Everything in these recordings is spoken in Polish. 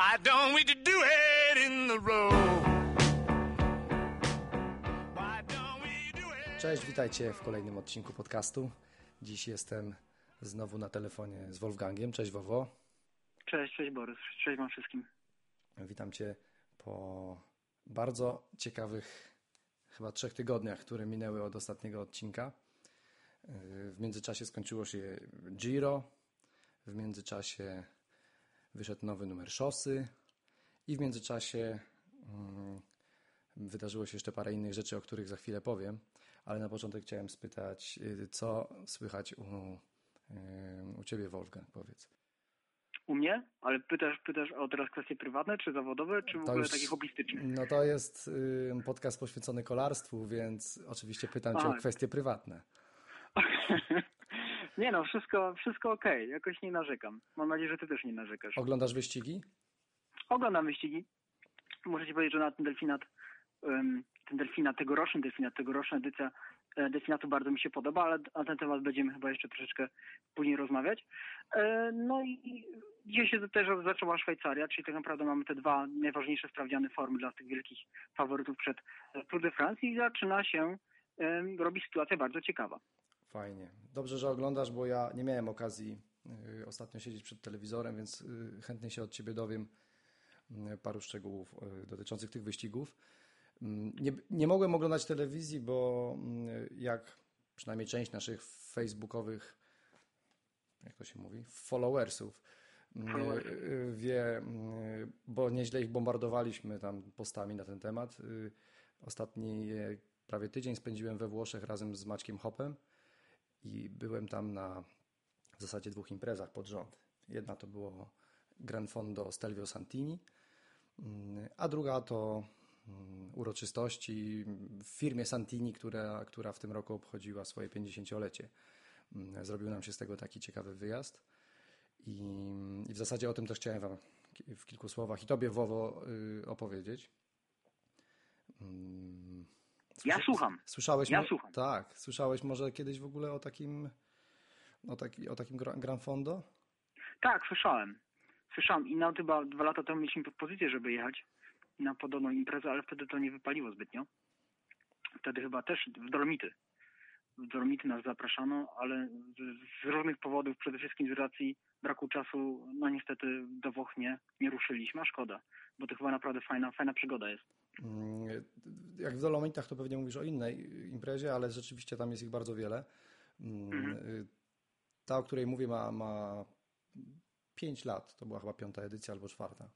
Why don't we do it in the road? Cześć, witajcie w kolejnym odcinku podcastu. Dziś jestem znowu na telefonie z Wolfgangiem. Cześć Wowo. Cześć, cześć Borys, cześć wam wszystkim. Witam Cię po bardzo ciekawych chyba trzech tygodniach, które minęły od ostatniego odcinka. W międzyczasie skończyło się Giro, w międzyczasie wyszedł nowy numer szosy i w międzyczasie mm, wydarzyło się jeszcze parę innych rzeczy, o których za chwilę powiem, ale na początek chciałem spytać, y, co słychać u, y, u Ciebie, Wolfgang, powiedz. U mnie? Ale pytasz, pytasz o teraz kwestie prywatne, czy zawodowe, czy w ogóle takie hobbystyczne? No to jest y, podcast poświęcony kolarstwu, więc oczywiście pytam Cię o kwestie prywatne. nie no, wszystko, wszystko okej, jakoś nie narzekam. Mam nadzieję, że ty też nie narzekasz. Oglądasz wyścigi? Oglądam wyścigi. Muszę ci powiedzieć, że na ten delfinat, ten delfinat, tegoroczny delfinat, tegoroczna edycja e, delfinatu bardzo mi się podoba, ale na ten temat będziemy chyba jeszcze troszeczkę później rozmawiać. E, No i dzisiaj się też zaczęła Szwajcaria, czyli tak naprawdę mamy te dwa najważniejsze sprawdziane formy dla tych wielkich faworytów przed Tour de France i zaczyna się em, robić sytuacja bardzo ciekawa. Fajnie. Dobrze, że oglądasz, bo ja nie miałem okazji y, ostatnio siedzieć przed telewizorem, więc y, chętnie się od Ciebie dowiem y, paru szczegółów dotyczących tych wyścigów. Mm, Nie, nie mogłem oglądać telewizji, bo jak przynajmniej część naszych facebookowych, jak to się mówi, followersów Followers. wie, bo nieźle ich bombardowaliśmy tam postami na ten temat. Ostatni e, prawie tydzień spędziłem we Włoszech razem z Maćkiem Hopem i byłem tam na w zasadzie dwóch imprezach pod rząd. Jedna to było Gran Fondo Stelvio Santini, mm, a druga to mm, uroczystości w firmie Santini, która, która w tym roku obchodziła swoje 50-lecie. Mm, Zrobił nam się z tego taki ciekawy wyjazd i, i w zasadzie o tym też chciałem Wam w kilku słowach i Tobie, Wowo, y, opowiedzieć. Ja słucham. Słyszałeś Ja mo- słucham. Tak, słyszałeś może kiedyś w ogóle o takim o, taki, o takim Gra- Gran Fondo? Tak, słyszałem. Słyszałem i nawet chyba dwa lata temu mieliśmy propozycję, żeby jechać na podobną imprezę, ale wtedy to nie wypaliło zbytnio. Wtedy chyba też w Dolomity. W Dolomity nas zapraszano, ale z, z różnych powodów, przede wszystkim z racji braku czasu, no niestety do Włoch nie, nie ruszyliśmy, a szkoda, bo to chyba naprawdę fajna, fajna przygoda jest. Mm, Jak w Dolomitach to pewnie mówisz o innej imprezie, ale rzeczywiście tam jest ich bardzo wiele. Mm, y, Ta, o której mówię, ma, ma 5 lat. To była chyba piąta edycja albo czwarta.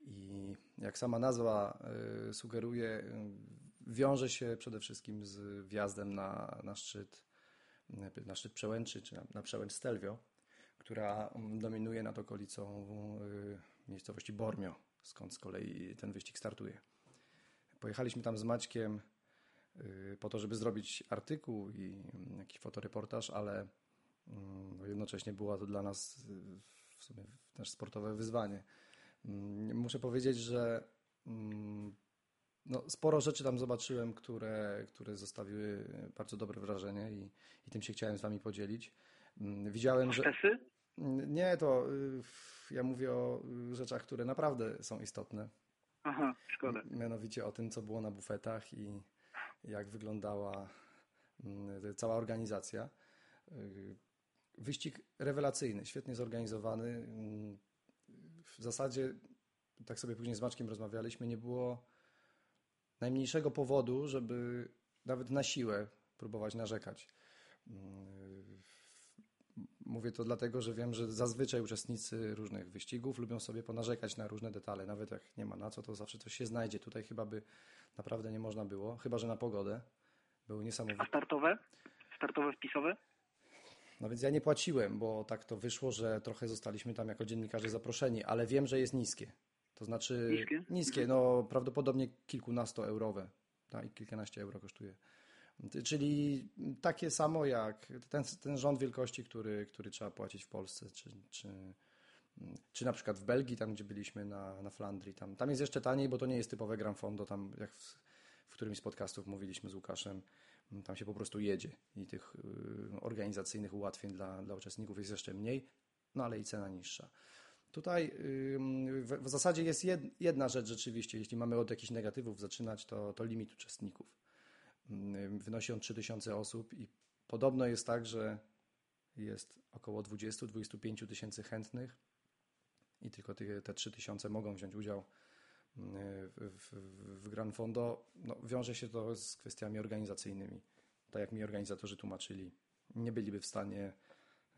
I jak sama nazwa y, sugeruje, y, wiąże się przede wszystkim z wjazdem na, na szczyt na szczyt przełęczy, czy na, na przełęcz Stelvio, która mm, dominuje nad okolicą miejscowości Bormio, skąd z kolei ten wyścig startuje. Pojechaliśmy tam z Maćkiem y, po to, żeby zrobić artykuł i jakiś fotoreportaż, ale mm, no jednocześnie było to dla nas y, w sumie też sportowe wyzwanie. Mm, Muszę powiedzieć, że mm, no, sporo rzeczy tam zobaczyłem, które, które zostawiły bardzo dobre wrażenie i, i tym się chciałem z Wami podzielić. Widziałem, że. Nie, to y, ja mówię o rzeczach, które naprawdę są istotne. Aha, szkoda. Mianowicie o tym, co było na bufetach i jak wyglądała mm, cała organizacja. Y, Wyścig rewelacyjny, świetnie zorganizowany. Mm, W zasadzie, tak sobie później z Maczkiem rozmawialiśmy, nie było najmniejszego powodu, żeby nawet na siłę próbować narzekać. Mówię to dlatego, że wiem, że zazwyczaj uczestnicy różnych wyścigów lubią sobie ponarzekać na różne detale. Nawet jak nie ma na co, to zawsze coś się znajdzie. Tutaj chyba by naprawdę nie można było, chyba że na pogodę. Były A niesamowite. startowe? Startowe, wpisowe? No więc ja nie płaciłem, bo tak to wyszło, że trochę zostaliśmy tam jako dziennikarze zaproszeni, ale wiem, że jest niskie. To znaczy Niskie? niskie no prawdopodobnie kilkunastoeurowe. Tak, i kilkanaście euro kosztuje. Czyli takie samo jak ten, ten rząd wielkości, który, który trzeba płacić w Polsce, czy, czy, czy na przykład w Belgii, tam gdzie byliśmy na, na Flandrii. Tam, tam jest jeszcze taniej, bo to nie jest typowe Gran Fondo, tam jak w, w którymś z podcastów mówiliśmy z Łukaszem, tam się po prostu jedzie i tych y, organizacyjnych ułatwień dla, dla uczestników jest jeszcze mniej, no ale i cena niższa. Tutaj w, w zasadzie jest jed, jedna rzecz rzeczywiście, jeśli mamy od jakichś negatywów zaczynać, to, to limit uczestników. Wynosi on 3000 osób i podobno jest tak, że jest około 20-25 tysięcy chętnych i tylko te, te 3000 mogą wziąć udział w, w, w Gran Fondo. No, wiąże się to z kwestiami organizacyjnymi. Tak jak mi organizatorzy tłumaczyli, nie byliby w stanie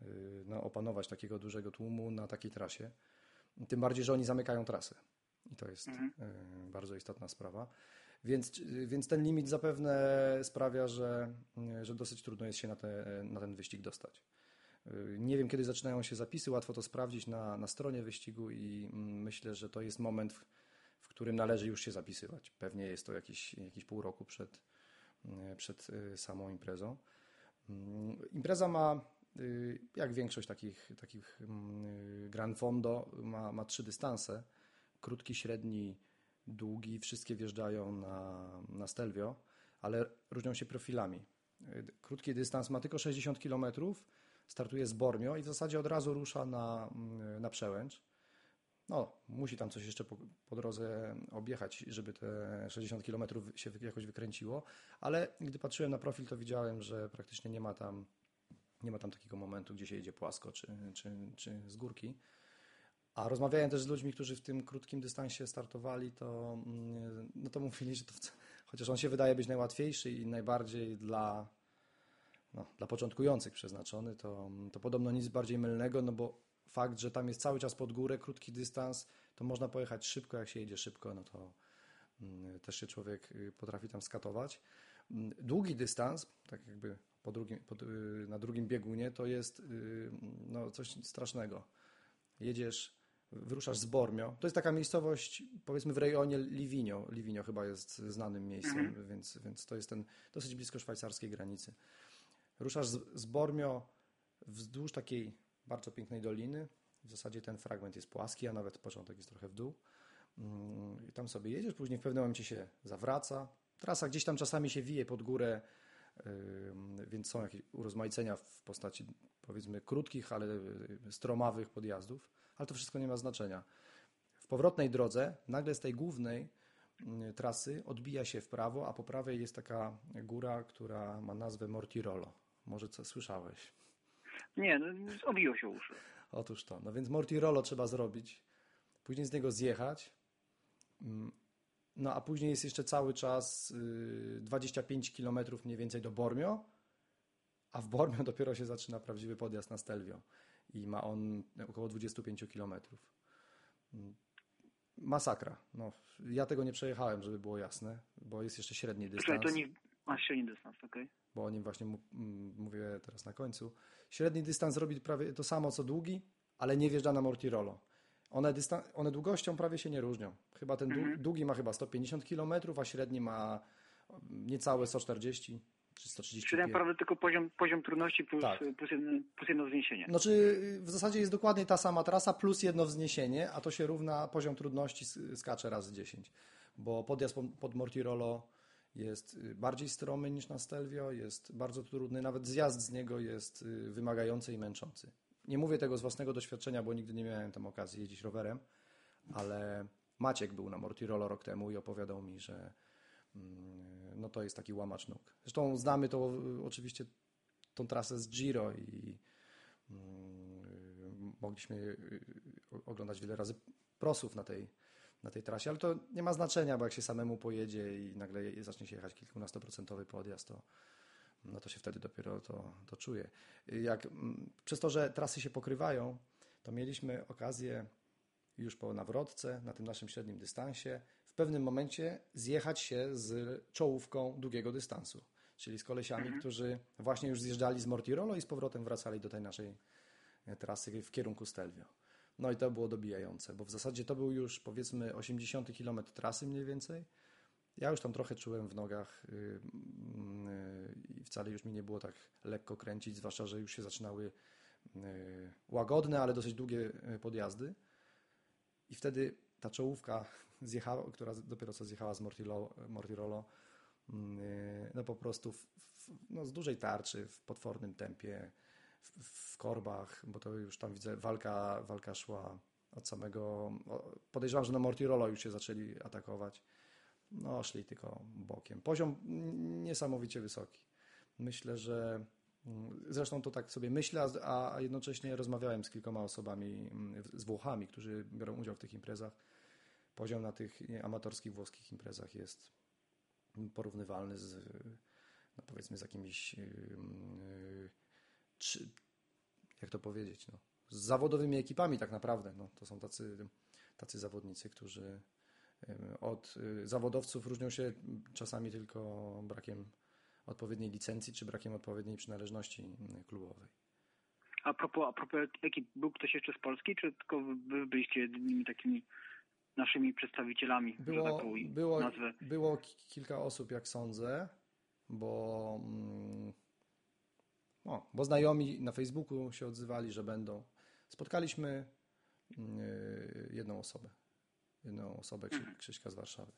y, no, opanować takiego dużego tłumu na takiej trasie. Tym bardziej, że oni zamykają trasę. I to jest mhm. Y, bardzo istotna sprawa. Więc, więc ten limit zapewne sprawia, że, że dosyć trudno jest się na, te, na ten wyścig dostać. Nie wiem, kiedy zaczynają się zapisy, łatwo to sprawdzić na, na stronie wyścigu i myślę, że to jest moment, w, w którym należy już się zapisywać. Pewnie jest to jakiś pół roku przed, przed samą imprezą. Impreza ma, jak większość takich, takich mm, Gran Fondo, ma, ma trzy dystanse. Krótki, średni, długi. Wszystkie wjeżdżają na, na Stelvio, ale różnią się profilami. Krótki dystans ma tylko 60 km, startuje z Bormio i w zasadzie od razu rusza na, na przełęcz. No, musi tam coś jeszcze po, po, drodze objechać, żeby te 60 km się jakoś wykręciło, ale gdy patrzyłem na profil, to widziałem, że praktycznie nie ma tam, nie ma tam takiego momentu, gdzie się jedzie płasko czy, czy, czy z górki. A rozmawiałem też z ludźmi, którzy w tym krótkim dystansie startowali, to, mm, no to mówili, że to, chociaż on się wydaje być najłatwiejszy i najbardziej dla, no, dla początkujących przeznaczony, to, to podobno nic bardziej mylnego, no bo fakt, że tam jest cały czas pod górę, krótki dystans, to można pojechać szybko, jak się jedzie szybko, no to mm, też się człowiek y, potrafi tam skatować. Mm, długi dystans, tak jakby po drugim, po, y, na drugim biegunie, to jest y, no, coś strasznego. Jedziesz, wyruszasz z Bormio. To jest taka miejscowość, powiedzmy w rejonie Livigno. Livigno chyba jest znanym miejscem, mhm. więc, więc to jest ten dosyć blisko szwajcarskiej granicy. Ruszasz z, z Bormio wzdłuż takiej bardzo pięknej doliny. W zasadzie ten fragment jest płaski, a nawet początek jest trochę w dół. Mm, I tam sobie jedziesz, później w pewnym momencie się zawraca. Trasa gdzieś tam czasami się wije pod górę, więc są jakieś urozmaicenia w postaci powiedzmy krótkich, ale y, stromawych podjazdów, ale to wszystko nie ma znaczenia. W powrotnej drodze nagle z tej głównej mm, trasy odbija się w prawo, a po prawej jest taka góra, która ma nazwę Mortirolo. Może co słyszałeś? Nie, no, obiło się uszy. Otóż to. No więc Mortirolo trzeba zrobić, później z niego zjechać, mm, no a później jest jeszcze cały czas 25 km mniej więcej do Bormio, a w Bormio dopiero się zaczyna prawdziwy podjazd na Stelvio i ma on około 25 km. Masakra. No, ja tego nie przejechałem, żeby było jasne, bo jest jeszcze średni dystans. to nie... A, średni dystans, okej. Okay. Bo o nim właśnie mówię teraz na końcu. Średni dystans robi prawie to samo co długi, ale nie wjeżdża na Mortirolo. One, one długością prawie się nie różnią. Chyba ten mhm. długi ma chyba 150 km, a średni ma niecałe 140 czy 130 Czyli naprawdę tylko poziom, poziom trudności plus, tak. plus, jedno, plus jedno wzniesienie. Znaczy w zasadzie jest dokładnie ta sama trasa plus jedno wzniesienie, a to się równa poziom trudności skacze razy 10. Bo podjazd pod Mortirolo jest y, bardziej stromy niż na Stelvio, jest bardzo trudny, nawet zjazd z niego jest y, wymagający i męczący. Nie mówię tego z własnego doświadczenia, bo nigdy nie miałem tam okazji jeździć rowerem, ale Maciek był na Mortirolo rok temu i opowiadał mi, że mm, no to jest taki łamacz nóg. Zresztą znamy to y, oczywiście tą trasę z Giro i mm, mogliśmy oglądać wiele razy prosów na tej, na tej trasie, ale to nie ma znaczenia, bo jak się samemu pojedzie i nagle zacznie się jechać kilkunastoprocentowy podjazd, to, no to się wtedy dopiero to, to czuje. Jak, mm, przez to, że trasy się pokrywają, to mieliśmy okazję już po nawrotce, na tym naszym średnim dystansie, w pewnym momencie zjechać się z czołówką długiego dystansu, czyli z kolesiami, mhm. którzy właśnie już zjeżdżali z Mortirolo i z powrotem wracali do tej naszej e, trasy w kierunku Stelvio. No i to było dobijające, bo w zasadzie to był już powiedzmy 80 km trasy mniej więcej. Ja już tam trochę czułem w nogach y, y, i wcale już mi nie było tak lekko kręcić, zwłaszcza, że już się zaczynały y, łagodne, ale dosyć długie podjazdy. I wtedy ta czołówka, zjechała, która dopiero co zjechała z Mortirolo, Mortirolo no po prostu w, w, no z dużej tarczy, w potwornym tempie w, w korbach, bo to już tam widzę, walka, walka szła od samego, podejrzewam, że na Mortirolo już się zaczęli atakować. No, szli tylko bokiem. Poziom niesamowicie wysoki. Myślę, że mm, zresztą to tak sobie myślę, a jednocześnie rozmawiałem z kilkoma osobami, mm, z Włochami, którzy biorą udział w tych imprezach. Poziom na tych amatorskich włoskich imprezach jest porównywalny z, no powiedzmy, z jakimiś, czy, jak to powiedzieć, no, z zawodowymi ekipami tak naprawdę. No, to są tacy, tacy zawodnicy, którzy od y, zawodowców różnią się czasami tylko brakiem odpowiedniej licencji czy brakiem odpowiedniej przynależności y, klubowej. A propos, a propos ekip, był ktoś jeszcze z Polski, czy tylko wy byliście jedynymi takimi naszymi przedstawicielami? Było, tak było, było kilka osób, jak sądzę, bo, mm, no, bo znajomi na Facebooku się odzywali, że będą. Spotkaliśmy y, jedną osobę jedną osobę, mhm. Krzyśka z Warszawy.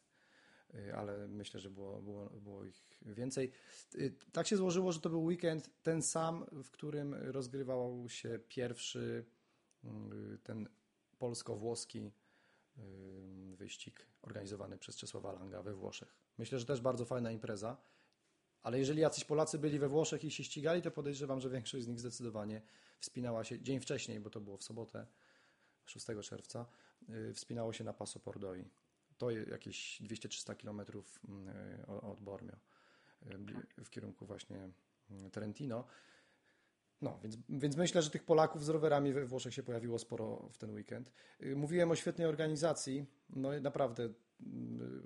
Y, ale myślę, że było, było, było ich więcej. Y, tak się złożyło, że to był weekend ten sam, w którym rozgrywał się pierwszy y, ten polsko-włoski wyścig organizowany przez Czesława Langa we Włoszech. Myślę, że też bardzo fajna impreza, ale jeżeli jacyś Polacy byli we Włoszech i się ścigali, to podejrzewam, że większość z nich zdecydowanie wspinała się dzień wcześniej, bo to było w sobotę, 6 czerwca, Y, wspinało się na Paso Pordoi. To jakieś 200-300 kilometrów y, od Bormio y, w kierunku właśnie Trentino. No, więc, więc myślę, że tych Polaków z rowerami we Włoszech się pojawiło sporo w ten weekend. Mówiłem o świetnej organizacji, no naprawdę,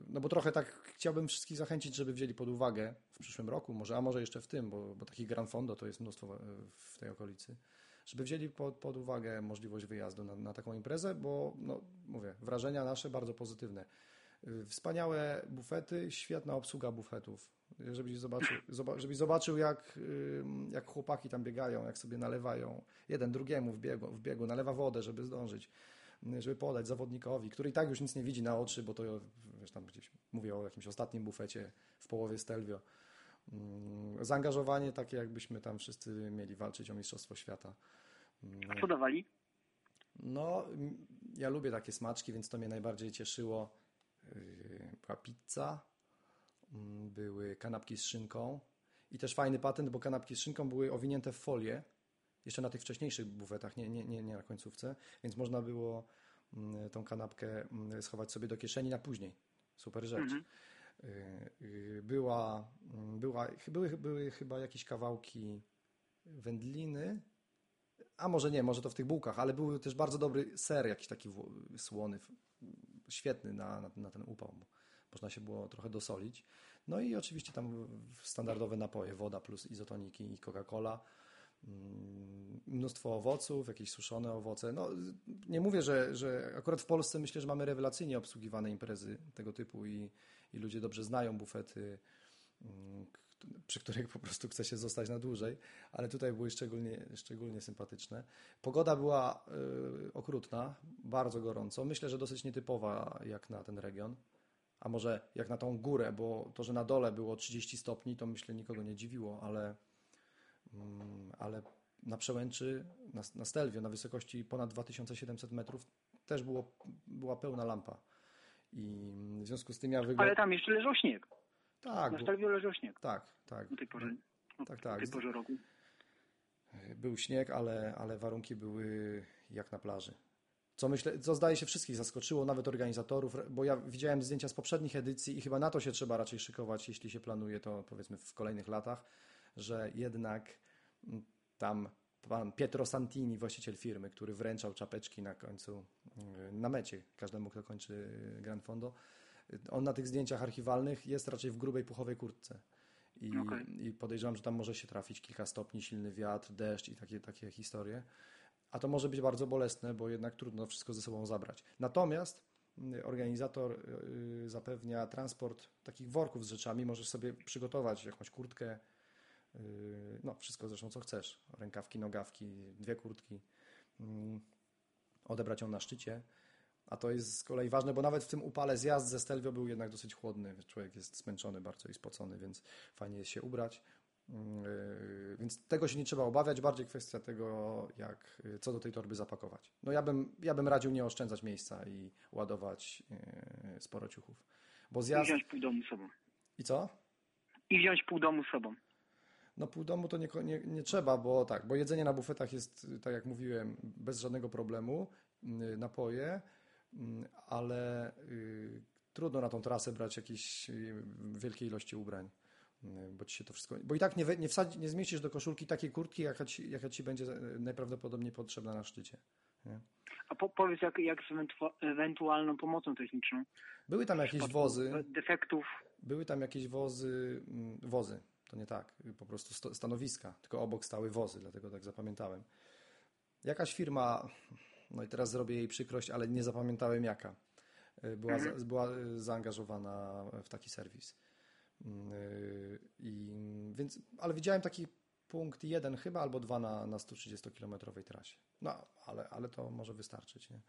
no bo trochę tak chciałbym wszystkich zachęcić, żeby wzięli pod uwagę w przyszłym roku, może, a może jeszcze w tym, bo, bo takich Gran Fondo to jest mnóstwo w tej okolicy żeby wzięli pod, pod uwagę możliwość wyjazdu na, na taką imprezę, bo no, mówię, wrażenia nasze bardzo pozytywne. Y, wspaniałe bufety, świetna obsługa bufetów. Żebyś zobaczył, żebyś zobaczył jak, jak chłopaki tam biegają, jak sobie nalewają jeden drugiemu w biegu, w biegu nalewa wodę, żeby zdążyć, żeby podać zawodnikowi, który i tak już nic nie widzi na oczy, bo to wiesz, tam gdzieś mówię o jakimś ostatnim bufecie w połowie Stelvio. Mm, zaangażowanie takie, jakbyśmy tam wszyscy mieli walczyć o Mistrzostwo Świata. A co dawali? No, ja lubię takie smaczki, więc to mnie najbardziej cieszyło. Yy, była pizza, mm, były kanapki z szynką i też fajny patent, bo kanapki z szynką były owinięte w folię, jeszcze na tych wcześniejszych bufetach, nie, nie, nie, nie na końcówce, więc można było mm, tą kanapkę mm, schować sobie do kieszeni na później. Super rzecz. Mhm. Yy, była, była, były, były chyba jakieś kawałki wędliny, a może nie, może to w tych bułkach, ale był też bardzo dobry ser, jakiś taki słony, świetny na, na, na ten upał. Można się było trochę dosolić. No i oczywiście tam standardowe napoje, woda plus izotoniki i Coca-Cola. Mm, mnóstwo owoców, jakieś suszone owoce. No, nie mówię, że, że akurat w Polsce myślę, że mamy rewelacyjnie obsługiwane imprezy tego typu i, i ludzie dobrze znają bufety, mm, przy których po prostu chce się zostać na dłużej, ale tutaj były szczególnie, szczególnie sympatyczne. Pogoda była y, okrutna, bardzo gorąco. Myślę, że dosyć nietypowa jak na ten region, a może jak na tą górę, bo to, że na dole było 30 stopni, to myślę nikogo nie dziwiło, ale, mm, ale na przełęczy, na, na Stelvio, na wysokości ponad 2700 metrów też było, była pełna lampa. I w związku z tym ja wyglądam... Ale tam jeszcze leżał śnieg. Tak. Na Stelvio leżał śnieg. Tak, tak. Do tej pory. No, tak, tak. tej porze roku. Był śnieg, ale, ale warunki były jak na plaży. Co, myślę, co zdaje się wszystkich zaskoczyło, nawet organizatorów, bo ja widziałem zdjęcia z poprzednich edycji i chyba na to się trzeba raczej szykować, jeśli się planuje to powiedzmy w kolejnych latach, że jednak tam pan Pietro Santini, właściciel firmy, który wręczał czapeczki na końcu, na mecie każdemu, kto kończy Grand Fondo, on na tych zdjęciach archiwalnych jest raczej w grubej puchowej kurtce. I, okay. I, podejrzewam, że tam może się trafić kilka stopni, silny wiatr, deszcz i takie, takie historie. A to może być bardzo bolesne, bo jednak trudno wszystko ze sobą zabrać. Natomiast mm, organizator y, zapewnia transport takich worków z rzeczami. Możesz sobie przygotować jakąś kurtkę, y, no wszystko zresztą co chcesz. Rękawki, nogawki, dwie kurtki. Mm, odebrać ją na szczycie a to jest z kolei ważne, bo nawet w tym upale zjazd ze Stelvio był jednak dosyć chłodny. Człowiek jest zmęczony bardzo i spocony, więc fajnie jest się ubrać. Yy, więc tego się nie trzeba obawiać, bardziej kwestia tego, jak, y, co do tej torby zapakować. No ja bym, ja bym radził nie oszczędzać miejsca i ładować yy, sporo ciuchów. Bo I zjazd... wziąć pół domu sobą. I co? I wziąć pół domu sobą. No pół domu to nie, nie, nie trzeba, bo tak, bo jedzenie na bufetach jest, tak jak mówiłem, bez żadnego problemu, y, napoje, y, ale y, trudno na tą trasę brać jakieś y, wielkie ilości ubrań, bo ci się to wszystko, bo i tak nie, nie, wsadzi, nie zmieścisz do koszulki takiej kurtki, jaka ci, jaka ci będzie najprawdopodobniej potrzebna na szczycie. Nie? A po, powiedz, jak, jak z ewentu- ewentualną pomocą techniczną? Były tam jakieś wozy, Defektów. były tam jakieś wozy, mm, wozy, to nie tak, po prostu stanowiska, tylko obok stały wozy, dlatego tak zapamiętałem. Jakaś firma, no i teraz zrobię jej przykrość, ale nie zapamiętałem jaka, y, była, za, była y, zaangażowana w taki serwis. Mm, y, I, więc, ale widziałem taki punkt jeden chyba albo dwa na, na 130-kilometrowej trasie. No, ale, ale to może wystarczyć, nie?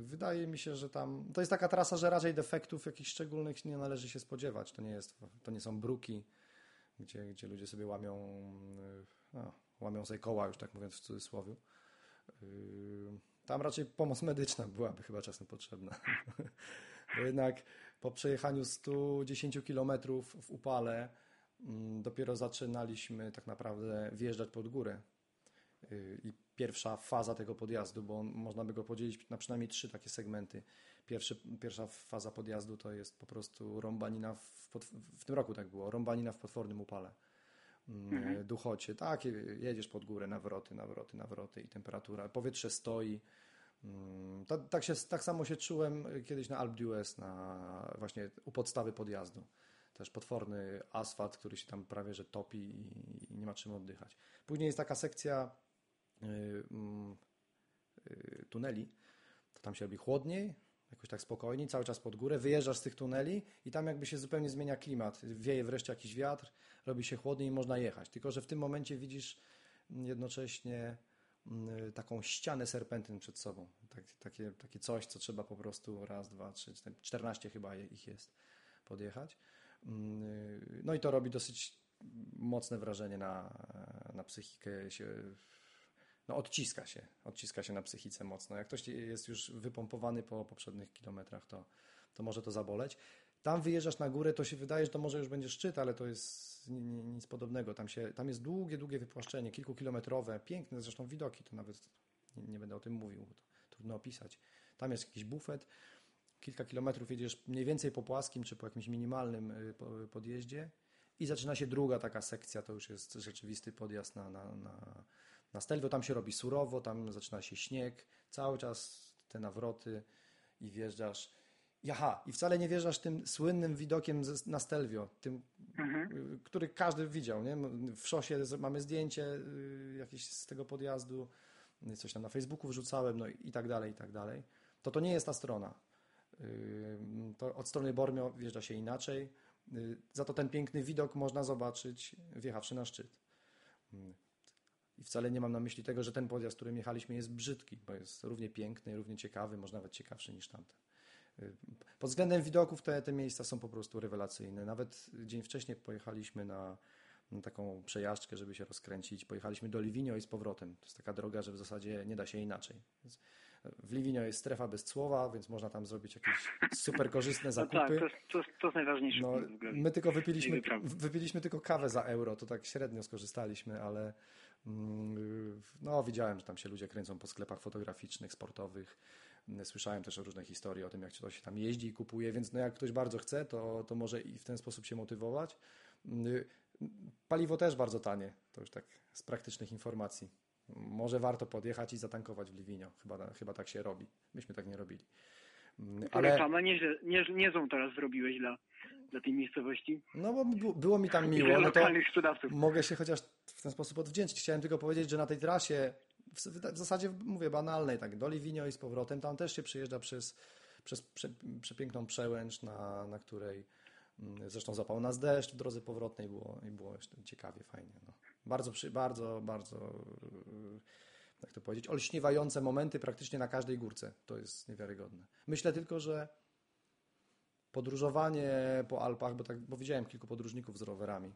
Wydaje mi się, że tam to jest taka trasa, że raczej defektów jakichś szczególnych nie należy się spodziewać. To nie, jest, to nie są bruki, gdzie, gdzie ludzie sobie łamią, yy, no, łamią sobie koła, już tak mówiąc w cudzysłowie. Yy, Tam raczej pomoc medyczna byłaby chyba czasem potrzebna. Bo jednak po przejechaniu 110 km w upale mm, dopiero zaczynaliśmy tak naprawdę wjeżdżać pod górę. Yy, I pierwsza faza tego podjazdu, bo on, można by go podzielić na przynajmniej trzy takie segmenty. Pierwszy, pierwsza faza podjazdu to jest po prostu rąbanina, w, pod, w tym roku tak było, rąbanina w potwornym upale. Mm, Duchocie, tak, jedziesz pod górę, nawroty, nawroty, nawroty i temperatura, powietrze stoi. Mm, Ta, tak, się, tak samo się czułem kiedyś na Alp d'Huez, na właśnie u podstawy podjazdu. Też potworny asfalt, który się tam prawie że topi i, i nie ma czym oddychać. Później jest taka sekcja tuneli, to tam się robi chłodniej, jakoś tak spokojniej, cały czas pod górę, wyjeżdżasz z tych tuneli i tam jakby się zupełnie zmienia klimat. Wieje wreszcie jakiś wiatr, robi się chłodniej i można jechać. Tylko, że w tym momencie widzisz jednocześnie mm, taką ścianę serpentyn przed sobą. Tak, takie, takie coś, co trzeba po prostu raz, dwa, trzy, 14 chyba ich jest podjechać. Mm, No i to robi dosyć mocne wrażenie na, na psychikę się no odciska się, odciska się na psychice mocno. Jak ktoś jest już wypompowany po poprzednich kilometrach, to, to może to zaboleć. Tam wyjeżdżasz na górę, to się wydaje, że to może już będzie szczyt, ale to jest ni- ni- nic podobnego. Tam, się, tam jest długie, długie wypłaszczenie, kilkukilometrowe, piękne zresztą widoki, to nawet nie, nie będę o tym mówił, trudno opisać. Tam jest jakiś bufet, kilka kilometrów jedziesz mniej więcej po płaskim czy po jakimś minimalnym y, po- podjeździe i zaczyna się druga taka sekcja, to już jest rzeczywisty podjazd na, na, na, na Stelvio. Tam się robi surowo, tam zaczyna się śnieg, cały czas te nawroty i wjeżdżasz. I Aha, i wcale nie wjeżdżasz tym słynnym widokiem na Stelvio, tym, y, który każdy widział. Nie? W szosie mamy zdjęcie y, jakieś z tego podjazdu, y, coś tam na Facebooku wrzucałem, no i tak dalej, i tak dalej. To to nie jest ta strona. To od strony Bormio wjeżdża się inaczej. Za to ten piękny widok można zobaczyć wjechawszy na szczyt. I wcale nie mam na myśli tego, że ten podjazd, którym jechaliśmy, jest brzydki, bo jest równie piękny, równie ciekawy, może nawet ciekawszy niż tamten. Y, Pod względem widoków te, te miejsca są po prostu rewelacyjne. Nawet dzień wcześniej pojechaliśmy na, na taką przejażdżkę, żeby się rozkręcić. Pojechaliśmy do Livigno i z powrotem. To jest taka droga, że w zasadzie nie da się inaczej. Więc w Livigno jest strefa bez cłowa, więc można tam zrobić jakieś super korzystne No zakupy. tak, to to, to jest najważniejsze. No, my tylko wypiliśmy, wypiliśmy tylko kawę za euro, to tak średnio skorzystaliśmy, ale no, widziałem, że tam się ludzie kręcą po sklepach fotograficznych, sportowych. Słyszałem też o różne historie o tym, jak to się tam jeździ i kupuje, więc no, jak ktoś bardzo chce, to, to może i w ten sposób się motywować. Mm, Paliwo też bardzo tanie, to już tak z praktycznych informacji. Może warto podjechać i zatankować w Liwinio. Chyba, chyba tak się robi. Myśmy tak nie robili. Mm, Ale... Reklamę nie, nie, niezłą teraz zrobiłeś dla, dla tej miejscowości. No bo było mi tam miło, no to sprzedawców. mogę się chociaż w ten sposób odwdzięczyć. Chciałem tylko powiedzieć, że na tej trasie, w, w zasadzie mówię banalnej, tak, do Livigno i z powrotem, tam też się przyjeżdża przez, przez prze, przepiękną przełęcz, na, na której mm, zresztą zapał nas deszcz w drodze powrotnej było, i było jeszcze ciekawie, fajnie. No. Bardzo, przy, bardzo, bardzo, jak to powiedzieć, olśniewające momenty praktycznie na każdej górce. To jest niewiarygodne. Myślę tylko, że podróżowanie po Alpach, bo, tak, bo widziałem kilku podróżników z rowerami.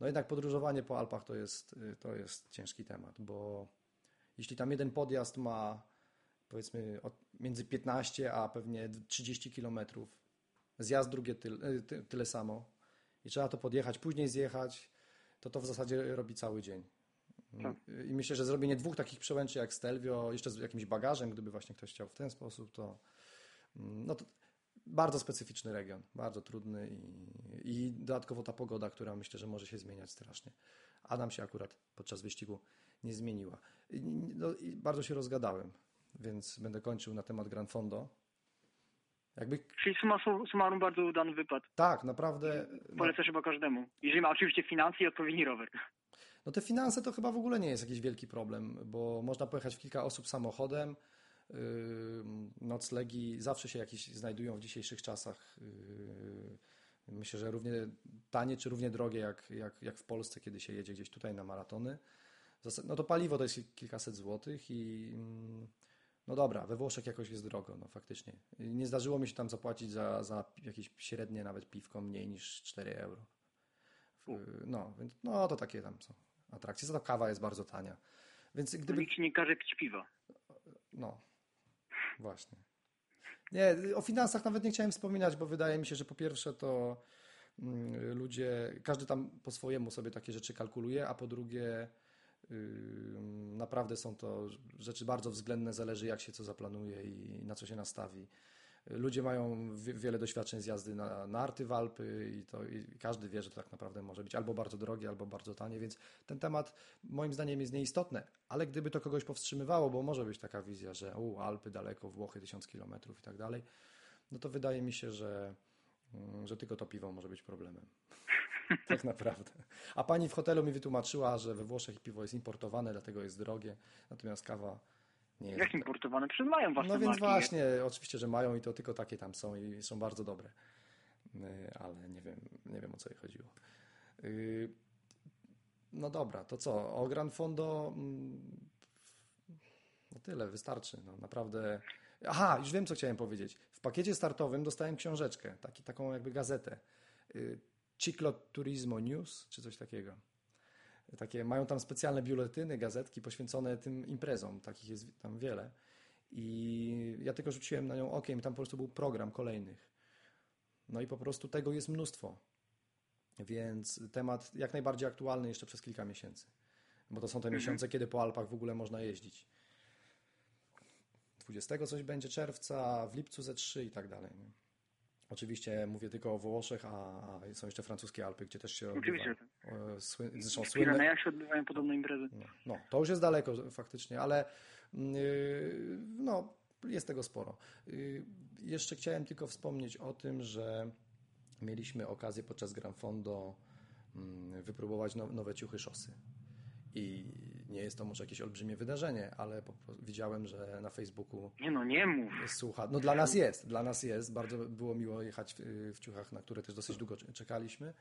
no jednak podróżowanie po Alpach to jest, y, to jest ciężki temat, bo jeśli tam jeden podjazd ma powiedzmy między 15 a pewnie 30 kilometrów, zjazd drugie tyle, y, ty, tyle samo i trzeba to podjechać, później zjechać, to to w zasadzie robi cały dzień. Tak. I myślę, że zrobienie dwóch takich przełęczy jak Stelvio, jeszcze z jakimś bagażem, gdyby właśnie ktoś chciał w ten sposób, to, mm, no to bardzo specyficzny region, bardzo trudny i, i dodatkowo ta pogoda, która myślę, że może się zmieniać strasznie. A nam się akurat podczas wyścigu nie zmieniła. I, no, i bardzo się rozgadałem, więc będę kończył na temat Gran Fondo. Jakby, Czyli summa summarum bardzo udany wypad. tak, naprawdę. Polecę chyba każdemu. Jeżeli ma oczywiście finanse i odpowiedni rower. no te finanse to chyba w ogóle nie jest jakiś wielki problem, bo można pojechać w kilka osób samochodem. Noclegi zawsze się jakieś znajdują w dzisiejszych czasach. Myślę, że równie tanie czy równie drogie jak, jak, jak w Polsce, kiedy się jedzie gdzieś tutaj na maratony. No to paliwo to jest kilkaset złotych i no dobra, we Włoszech jakoś jest drogo, no faktycznie. Nie zdarzyło mi się tam zapłacić za, za jakieś średnie nawet piwko mniej niż 4 euro. No, więc no to takie tam są atrakcje. Za to kawa jest bardzo tania. Więc gdyby Nikt ci nie każe pić piwa. no, właśnie. Nie, o finansach nawet nie chciałem wspominać, bo wydaje mi się, że po pierwsze to mm, ludzie, każdy tam po swojemu sobie takie rzeczy kalkuluje, a po drugie naprawdę są to rzeczy bardzo względne, zależy jak się co zaplanuje i na co się nastawi. Ludzie mają wie- wiele doświadczeń z jazdy na narty w Alpy i, to, i każdy wie, że to tak naprawdę może być albo bardzo drogie, albo bardzo tanie, więc ten temat moim zdaniem jest nieistotny, ale gdyby to kogoś powstrzymywało, bo może być taka wizja, że u, Alpy daleko, Włochy tysiąc kilometrów i tak dalej, no to wydaje mi się, że, mm, że tylko to piwo może być problemem. tak naprawdę. A pani w hotelu mi wytłumaczyła, że we Włoszech piwo jest importowane, dlatego jest drogie, natomiast kawa nie jest. Jak importowane? Przecież mają własne No więc marki. właśnie, oczywiście, że mają i to tylko takie tam są i są bardzo dobre. Y, Ale nie wiem, nie wiem o co jej chodziło. Y, No dobra, to co? O Gran Fondo mm, no tyle, wystarczy. No, naprawdę. Aha, już wiem co chciałem powiedzieć. W pakiecie startowym dostałem książeczkę, taki, taką jakby gazetę. Y, Ciclo Turismo News, czy coś takiego. Takie, mają tam specjalne biuletyny, gazetki poświęcone tym imprezom, takich jest tam wiele. I ja tylko rzuciłem na nią okiem, tam po prostu był program kolejnych. No i po prostu tego jest mnóstwo. Więc temat jak najbardziej aktualny jeszcze przez kilka miesięcy. Bo to są te miesiące, kiedy po Alpach w ogóle można jeździć. 20 coś będzie czerwca, w lipcu ze 3 i tak dalej. nie? Oczywiście mówię tylko o Włoszech, a, a są jeszcze francuskie Alpy, gdzie też się odbywa. Oczywiście. E, Sły, zresztą W Pirenejach się odbywają podobne imprezy. no, no, to już jest daleko faktycznie, ale yy, no, jest tego sporo. Yy, jeszcze chciałem tylko wspomnieć o tym, że mieliśmy okazję podczas Gran Fondo mm, wypróbować now- nowe ciuchy szosy. I nie jest to może jakieś olbrzymie wydarzenie, ale widziałem, że na Facebooku Nie no, nie mów. Słucha, no dla nas jest, dla nas jest. Bardzo było miło jechać w, w ciuchach, na które też dosyć długo cze- czekaliśmy.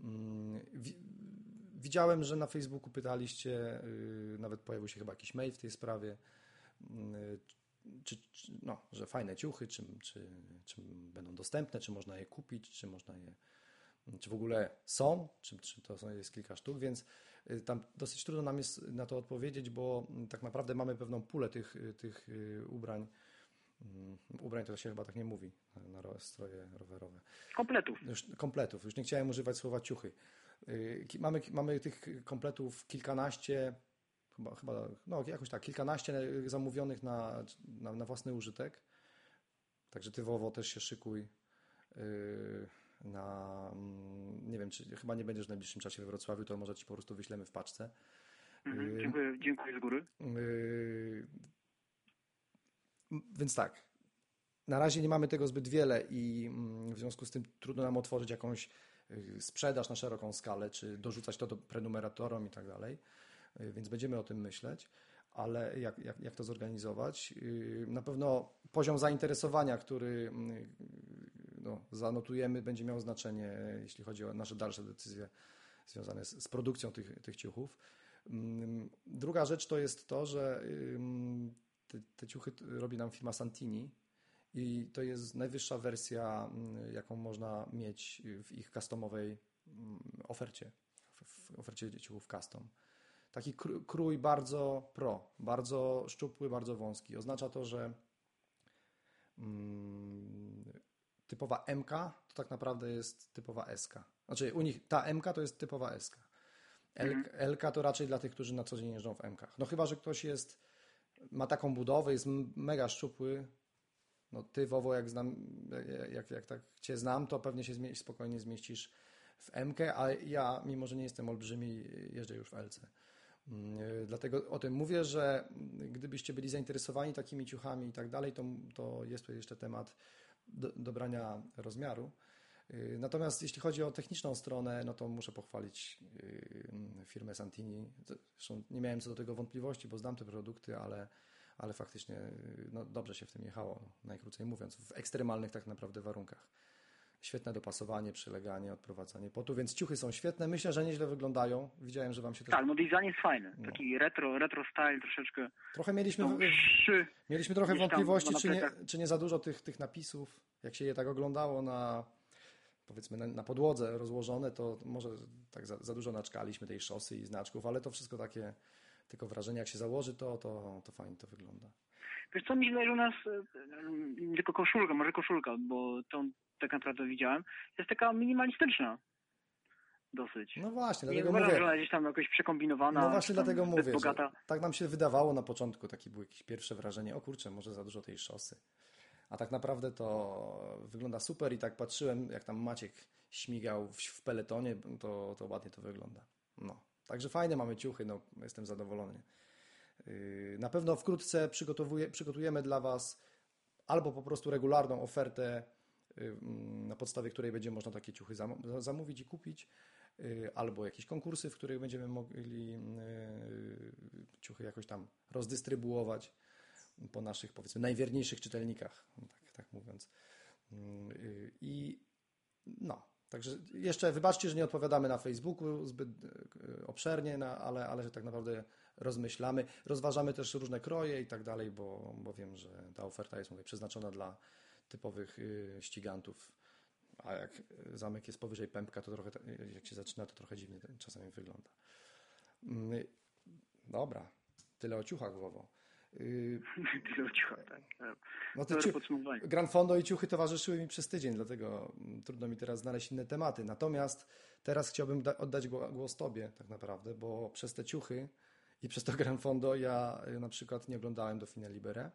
Mm, wi- Widziałem, że na Facebooku pytaliście, y, nawet pojawił się chyba jakiś mail w tej sprawie, y, czy, czy, no, że fajne ciuchy, czy, czy, czy będą dostępne, czy można je kupić, czy można je, czy w ogóle są, czy, czy to są, jest kilka sztuk, więc y, tam dosyć trudno nam jest na to odpowiedzieć, bo mm, tak naprawdę mamy pewną pulę tych, tych ubrań. Mm, Ubrań to się chyba tak nie mówi na ro- stroje rowerowe Kompletów. już kompletów, już nie chciałem używać słowa ciuchy. Ki- Mamy, mamy tych kompletów kilkanaście, chyba, chyba no jakoś tak, kilkanaście zamówionych na, na, na własny użytek. Także ty Wowo też się szykuj yy, na, mm, nie wiem, czy chyba nie będziesz w najbliższym czasie we Wrocławiu, to może ci po prostu wyślemy w paczce. Mhm. Yy, Dziękuję, dziękuję z góry. Więc tak. Na razie nie mamy tego zbyt wiele i mm, w związku z tym trudno nam otworzyć jakąś yy, sprzedaż na szeroką skalę, czy dorzucać to do prenumeratorom i tak dalej. Yy, Więc będziemy o tym myśleć, ale jak, jak, jak to zorganizować? Yy, Na pewno poziom zainteresowania, który no, zanotujemy, będzie miał znaczenie, jeśli chodzi o nasze dalsze decyzje związane z, z produkcją tych, tych ciuchów. Mm, Druga rzecz to jest to, że te, te ciuchy robi nam firma Santini i to jest najwyższa wersja, mm, jaką można mieć w ich customowej mm, ofercie. W ofercie ciuchów custom. Taki krój bardzo pro, bardzo szczupły, bardzo wąski. Oznacza to, że mm, typowa MK to tak naprawdę jest typowa SK. Znaczy u nich ta MK to jest typowa SK. L, mhm. LK to raczej dla tych, którzy na co dzień jeżdżą w MK. No chyba, że ktoś jest, ma taką budowę, jest mega szczupły, no ty Wowo, jak znam, jak, jak tak cię znam, to pewnie się spokojnie zmieścisz w MK, a ja, mimo że nie jestem olbrzymi, jeżdżę już w LC. Mm, dlatego o tym mówię, że gdybyście byli zainteresowani takimi ciuchami i tak dalej, to, to jest tu jeszcze temat do, dobrania rozmiaru. Y, natomiast jeśli chodzi o techniczną stronę, no to muszę pochwalić y, firmę Santini. Zresztą nie miałem co do tego wątpliwości, bo znam te produkty, ale, ale faktycznie y, no, dobrze się w tym jechało, najkrócej mówiąc, w ekstremalnych tak naprawdę warunkach. Świetne dopasowanie, przyleganie, odprowadzanie potu, więc ciuchy są świetne. Myślę, że nieźle wyglądają. Widziałem, że wam się też... Tak, no design jest fajny. No. Taki retro, retro style troszeczkę. Trochę mieliśmy, mieliśmy trochę wątpliwości, czy nie, czy nie za dużo tych, tych napisów, jak się je tak oglądało na powiedzmy na, na, podłodze rozłożone, to może tak za, za, dużo naczkaliśmy tej szosy i znaczków, ale to wszystko takie tylko wrażenie, jak się założy to, to, to fajnie to wygląda. Wiesz co, mi że u nas nie tylko koszulka, może koszulka, bo tą tak naprawdę widziałem, jest taka minimalistyczna dosyć. No właśnie, dlatego nie mówię. ona gdzieś tam jakoś przekombinowana. No właśnie dlatego mówię, bogata. tak nam się wydawało na początku, takie było jakieś pierwsze wrażenie, o kurczę, może za dużo tej szosy. A tak naprawdę to wygląda super i tak patrzyłem, jak tam Maciek śmigał w, peletonie, to, to ładnie to wygląda. No. Także fajne mamy ciuchy, no, jestem zadowolony. Yy, na pewno wkrótce przygotujemy dla Was albo po prostu regularną ofertę, yy, na podstawie której będzie można takie ciuchy zamówić i kupić, yy, albo jakieś konkursy, w których będziemy mogli ciuchy jakoś tam rozdystrybuować po naszych, powiedzmy, najwierniejszych czytelnikach, tak, tak mówiąc. I no, Także jeszcze wybaczcie, że nie odpowiadamy na Facebooku zbyt e, obszernie, no, ale, ale że tak naprawdę rozmyślamy. Rozważamy też różne kroje i tak dalej, bo, bo wiem, że ta oferta jest mówię, przeznaczona dla typowych y, ścigantów. A jak zamek jest powyżej pępka, to trochę, jak się zaczyna, to trochę dziwnie czasami wygląda. Mm, dobra, tyle o ciuchach, Wowo. Tyle ciucha, tak. No to Grand Fondo i ciuchy towarzyszyły mi przez tydzień, dlatego mm, trudno mi teraz znaleźć inne tematy. Natomiast teraz chciałbym oddać głos Tobie tak naprawdę, bo przez te ciuchy i przez to Grand Fondo ja y, na przykład nie oglądałem do Fine Libere.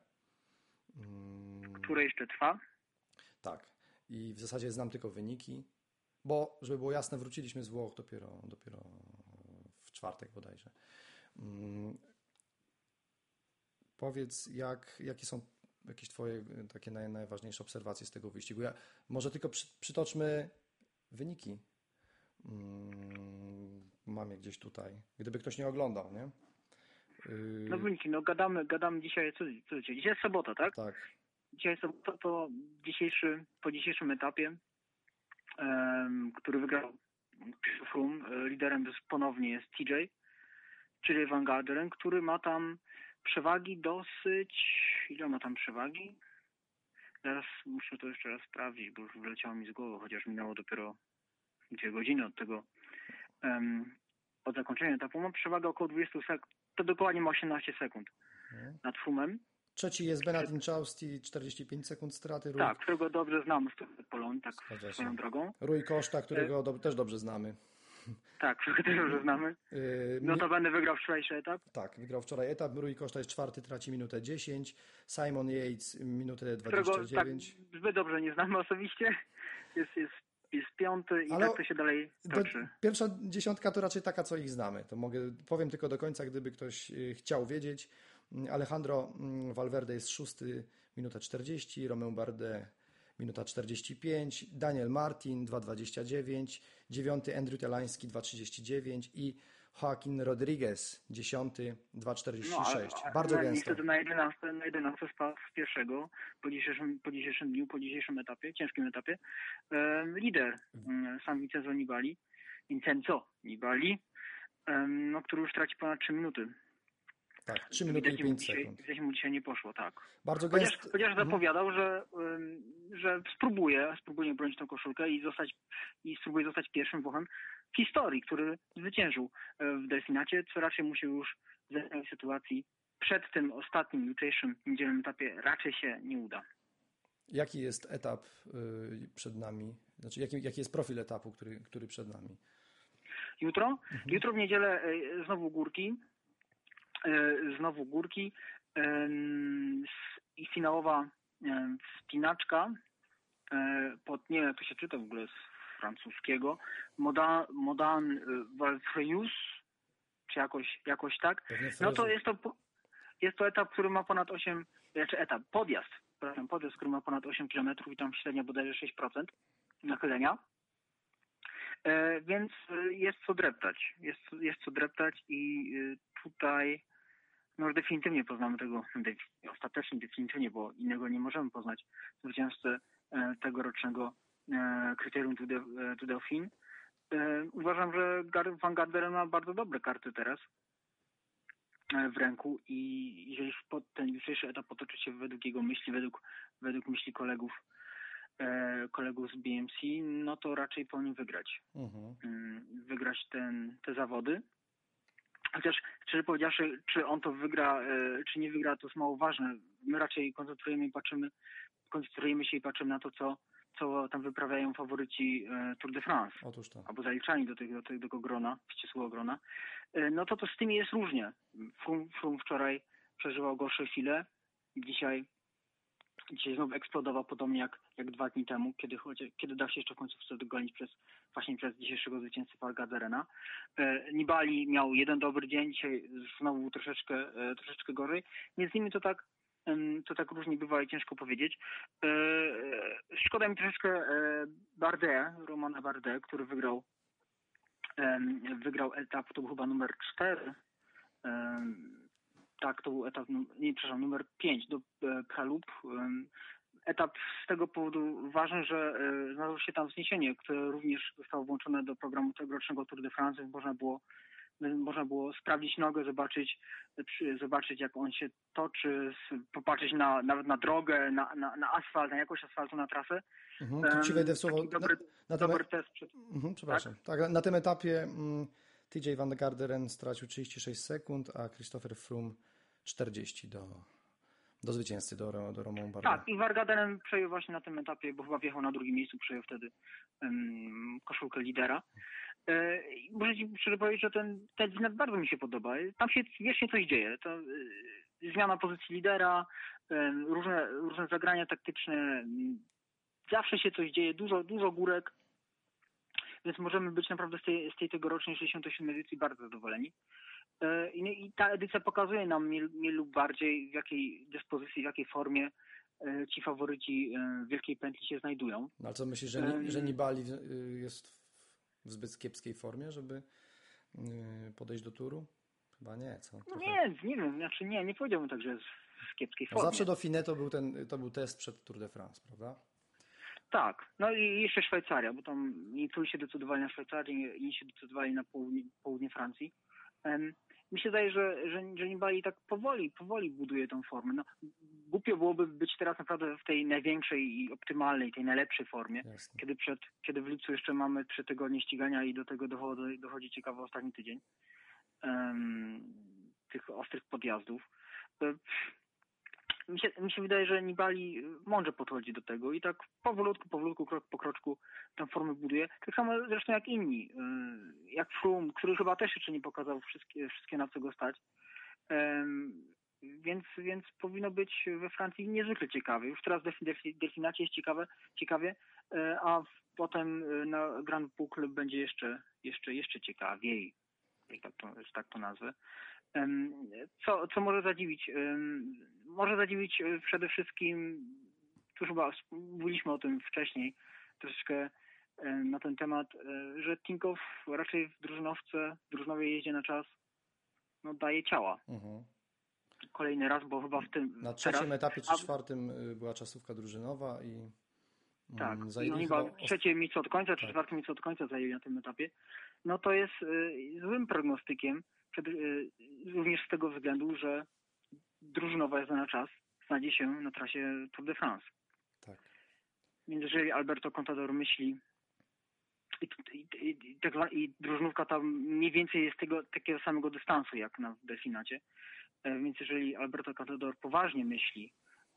Mm. Które jeszcze trwa? Tak. I w zasadzie znam tylko wyniki, bo żeby było jasne, wróciliśmy z Włoch dopiero, dopiero w czwartek bodajże. Mm, Powiedz, jak, jakie są jakieś Twoje e, takie naj, najważniejsze obserwacje z tego wyścigu? Ja, może tylko przy, przytoczmy wyniki. Hmm, mam je gdzieś tutaj. Gdyby ktoś nie oglądał, nie? Yy... No wyniki, no gadamy, gadamy dzisiaj, co, co dzisiaj? Dzisiaj jest sobota, tak? Tak. Dzisiaj jest sobota, to dzisiejszy, po dzisiejszym etapie, um, który wygrał Froome, e, liderem ponownie jest TJ, czyli Van Garderen, który ma tam przewagi dosyć... Ile ma tam przewagi? Zaraz muszę to jeszcze raz sprawdzić, bo już wyleciało mi z głowy, chociaż minęło dopiero dwie godziny od tego, um, od zakończenia etapu. Mam przewagę około 20 sekund, to dokładnie ma 18 sekund hmm. nad Fumem. Trzeci jest Benat Inchausti, 45 sekund straty. Rój... Tak, którego dobrze znamy z Polonii, tak swoją drogą. Rój Koszta, którego e... do, też dobrze znamy. Tak, też już znamy. No to będę wygrał wczorajszy etap. Tak, wygrał wczoraj etap. Rui Koszta jest czwarty, traci minutę 10. Simon Yates minutę 29. Którego, tak, zbyt dobrze nie znamy osobiście. Jest, jest, jest piąty i Ale tak to się dalej toczy. Pierwsza dziesiątka to raczej taka, co ich znamy. To mogę, powiem tylko do końca, gdyby ktoś y, chciał wiedzieć. Alejandro mm, Valverde jest szósty, minuta 40. Romeo Bardet minuta 45, Daniel Martin 2,29, dziewiąty Andrew Telański 2,39 i Joaquin Rodriguez, dziesiąty 2,46. No, Bardzo na, gęsto. Niestety na 11, na 11 spadł z pierwszego po dzisiejszym, po dzisiejszym dniu, po dzisiejszym etapie, ciężkim etapie, lider sam Vincenzo Nibali, Vincenzo Nibali, no, który już traci ponad 3 minuty. Tak, 3 minuty i 5 sekund. Gdzieś mu dzisiaj nie poszło, tak. Bardzo chociaż, gęst... chociaż mhm. zapowiadał, że, że spróbuje, spróbuje bronić tą koszulkę i zostać i spróbuje zostać pierwszym Włochem w historii, który zwyciężył e, w delfinacie, co raczej mu się już w danej sytuacji przed tym ostatnim jutrzejszym niedzielnym etapie raczej się nie uda. Jaki jest etap y, przed nami? Znaczy, jaki, jaki jest profil etapu, który, który przed nami? Jutro? Mhm. Jutro w niedzielę e, znowu górki. E, znowu górki i finałowa spinaczka pod, nie wiem jak to się czyta w ogóle z francuskiego, Modan, Modan Valfrejus, czy jakoś, jakoś tak. No to jest to, jest to etap, który ma ponad 8, znaczy etap, podjazd, przepraszam, podjazd, który ma ponad 8 km i tam średnia bodajże 6% nachylenia. E, więc jest co dreptać. Jest, jest co dreptać i e, tutaj no już definitywnie poznamy tego, ostatecznie definitywnie, bo innego nie możemy poznać zwycięzcę e, tegorocznego e, kryterium to Dauphine. E, uważam, że Van Garderen ma bardzo dobre karty teraz w ręku i jeżeli ten jutrzejszy etap potoczy się według jego myśli, według, według myśli kolegów, kolegów z BMC, no to raczej powinien wygrać. Mhm. Mm, wygrać ten, te zawody. Chociaż szczerze powiedziawszy, czy on to wygra, e, czy nie wygra, to jest mało ważne. My raczej koncentrujemy i patrzymy, koncentrujemy się i patrzymy na to, co, co tam wyprawiają faworyci e, Tour de France. Otóż to. Albo zaliczani do tego, do tego grona, ścisłego grona. E, no to to z tymi jest różnie. Frum, Frum wczoraj przeżywał gorsze chwile. Dzisiaj dzisiaj znowu eksplodował podobnie jak, jak dwa dni temu, kiedy, kiedy dał się jeszcze w końcówce dogonić przez, właśnie przez dzisiejszego zwycięzcę Fargaderena. E, Nibali miał jeden dobry dzień, dzisiaj znowu troszeczkę, e, troszeczkę gorzej. Między nimi to tak to tak różnie bywa i ciężko powiedzieć. E, szkoda mi troszeczkę e, Bardet, Romana Bardet, który wygrał wygrał etap, to był chyba numer 4 tak, to był etap, nie, przepraszam, numer 5 do e, Pralup. Etap z tego powodu ważny, że e, znalazło się tam wzniesienie, które również zostało włączone do programu tegorocznego Tour de France, więc można było można było sprawdzić nogę, zobaczyć, zobaczyć jak on się toczy, popatrzeć na, nawet na drogę, na, na, na asfalt, na jakość asfaltu, na trasę. Mhm, tu ci wejdę w słowo. Dobry, na, na dobry test. Przed... Mhm, przepraszam. Tak? tak? na tym etapie mm, TJ Van Garderen stracił 36 sekund, a Christopher Froome 40 do, do zwycięzcy, do, do Romą Bardet. Tak, i Wargadenen przejął właśnie na tym etapie, bo chyba wjechał na drugim miejscu, przejął wtedy um, koszulkę lidera. E, muszę Ci powiedzieć, że ten, ten znak bardzo mi się podoba. Tam się wiecznie coś dzieje. To, e, zmiana pozycji lidera, różne, różne zagrania taktyczne, zawsze się coś dzieje, dużo, dużo górek, więc możemy być naprawdę z tej, z tej tegorocznej 67 edycji bardzo zadowoleni. E, I ta edycja pokazuje nam mniej, lub bardziej w jakiej dyspozycji, w jakiej formie e, ci faworyci e, Wielkiej Pętli się znajdują. No ale co myślisz, że, nie, że Nibali jest w zbyt kiepskiej formie, żeby podejść do turu? Chyba nie, co? No nie, nie wiem, znaczy nie, nie powiedziałbym tak, że jest w kiepskiej formie. zawsze do Fine to był, ten, to był test przed Tour de France, prawda? Tak, no i jeszcze Szwajcaria, bo tam niektórzy się decydowali na Szwajcarię, inni się decydowali na południe, południe Francji mi się zdaje, że, że, że Nibali tak powoli, powoli buduje tą formę. No, głupio byłoby być teraz naprawdę w tej największej i optymalnej, tej najlepszej formie, kiedy przed, kiedy w lipcu jeszcze mamy trzy tygodnie ścigania i do tego dochodzi, dochodzi ciekawy ostatni tydzień um, tych ostrych podjazdów. E, mi się, mi się wydaje, że Nibali mądrze podchodzi do tego i tak powolutku, powolutku, krok po kroczku tę formę buduje. Tak samo zresztą jak inni. Y, jak Froome, który chyba też jeszcze nie pokazał wszystkie, wszystkie na co go stać. Więc, więc powinno być we Francji niezwykle ciekawe. Już teraz w delfinacie jest ciekawe, ciekawie, y, a potem y, na Grand Boucle będzie jeszcze, jeszcze, jeszcze ciekawiej. Tak to, tak to nazwę. Co, co może zadziwić? Może zadziwić e, przede wszystkim, tu chyba mówiliśmy o tym wcześniej, troszeczkę na ten temat, e, że Tinkow raczej w drużynowce, w drużynowej jeździe na czas no, daje ciała. Mhm. Kolejny raz, bo chyba w tym... Na trzecim teraz, etapie czy a... czwartym y, była czasówka drużynowa i mm, tak, no chyba trzecie miejsce od końca, czy tak. czwarte miejsce od końca zajęli na tym etapie. No to jest y, złym prognostykiem, przed, y, również z tego względu, że drużynowa jazda na czas znajdzie się na trasie Tour de France. Tak. Więc jeżeli Alberto Contador myśli, i, i, i, tak i drużynówka tam mniej więcej jest tego takiego samego dystansu jak na Delfinacie. E, Więc jeżeli Alberto Contador poważnie myśli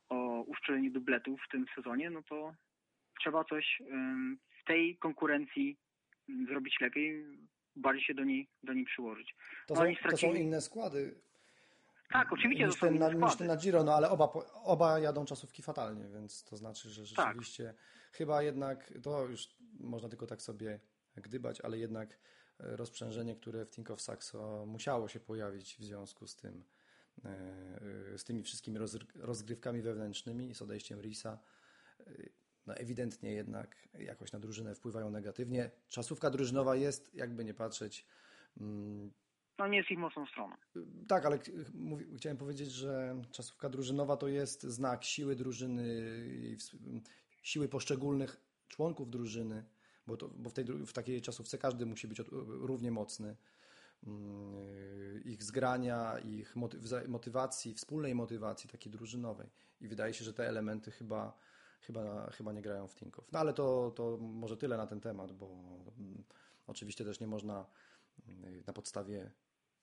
o uszczeleniu dubletów w tym sezonie, no to trzeba coś w tej konkurencji mm, zrobić lepiej, bardziej się do niej, do niej przyłożyć. To, No są, to są inne składy Tak, oczywiście niż ten, na, niż ten na Giro, no ale oba, oba jadą czasówki fatalnie, więc to znaczy, że Tak. rzeczywiście chyba jednak, to już można tylko tak sobie gdybać, ale jednak e, rozprzężenie, które w Tinkoff Saxo musiało się pojawić w związku z tym, e, e, z tymi wszystkimi rozgrywkami wewnętrznymi i z odejściem Risa, no ewidentnie jednak jakoś na drużynę wpływają negatywnie. Czasówka drużynowa jest, jakby nie patrzeć, mm, No nie jest ich mocną stroną. tak, ale chciałem powiedzieć, że czasówka drużynowa to jest znak siły drużyny siły poszczególnych członków drużyny, bo, to, bo w, tej, w takiej czasówce każdy musi być równie mocny. Mm, Ich zgrania, ich motywacji, wspólnej motywacji takiej drużynowej. I wydaje się, że te elementy chyba, chyba, chyba nie grają w Tinkoff. No ale to, to może tyle na ten temat, bo mm, oczywiście też nie można mm, na podstawie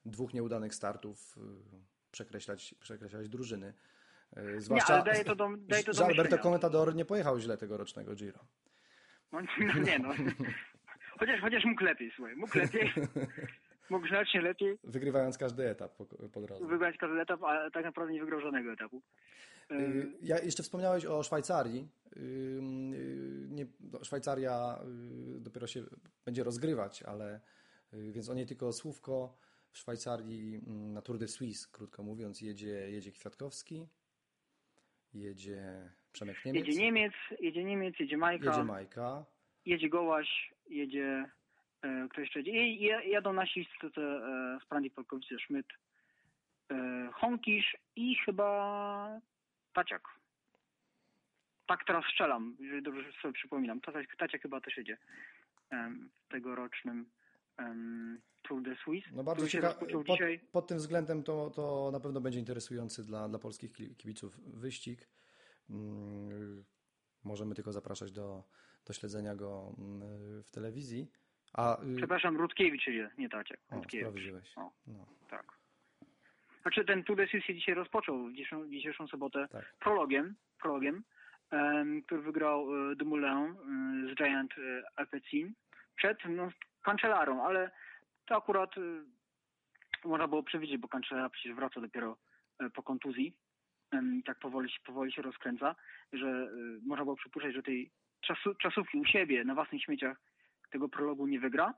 dwóch nieudanych startów y, przekreślać, przekreślać drużyny. Y, Zwłaszcza, ale daje to do- daje to do Alberto. Contador nie pojechał źle tegorocznego Giro. No, no nie no. Chociaż, chociaż mógł lepiej, słuchaj, mógł lepiej. mógł znacznie lepiej Wygrywając każdy etap po, po drodze. wygrać każdy etap, a tak naprawdę nie wygrał żadnego etapu. Y, Ja jeszcze wspomniałeś o Szwajcarii. Nie, no, Szwajcaria dopiero się będzie rozgrywać, ale więc o niej tylko słówko. W Szwajcarii mm, na Tour de Suisse, krótko mówiąc, jedzie, jedzie Kwiatkowski, jedzie Przemek Niemiec, Jedzie Niemiec, jedzie Niemiec, jedzie Majka, jedzie jedzie, Majka, Gołaś, jedzie e, kto jeszcze jedzie? I, jadą nasi z, e, z Prandi Polkowice, Szmyt, e, Honkisz i chyba Taciak. Tak teraz strzelam, jeżeli dobrze sobie przypominam. Taciak, Taciak chyba też jedzie w tegorocznym Tour de Suisse. No bardzo ciekawe. Pod, dzisiaj. pod tym względem to, to na pewno będzie interesujący dla, dla polskich ki- kibiców wyścig. Mm, Możemy tylko zapraszać do, do śledzenia go mm, w telewizji. A y, Przepraszam, Rutkiewicz nie Taciak. o, Rutkiewicz. O. No, Tak. Znaczy ten Tour de Suisse się dzisiaj rozpoczął w dzisiejszą, dzisiejszą sobotę tak. prologiem, prologiem em, który wygrał e, Dumoulin e, z Giant e, Alpecin przed no, Cancellarą, ale to akurat e, można było przewidzieć, bo Cancellara przecież wraca dopiero e, po kontuzji tak powoli, powoli się rozkręca, że e, można było przypuszczać, że tej czasu, czasówki u siebie na własnych śmieciach tego prologu nie wygra.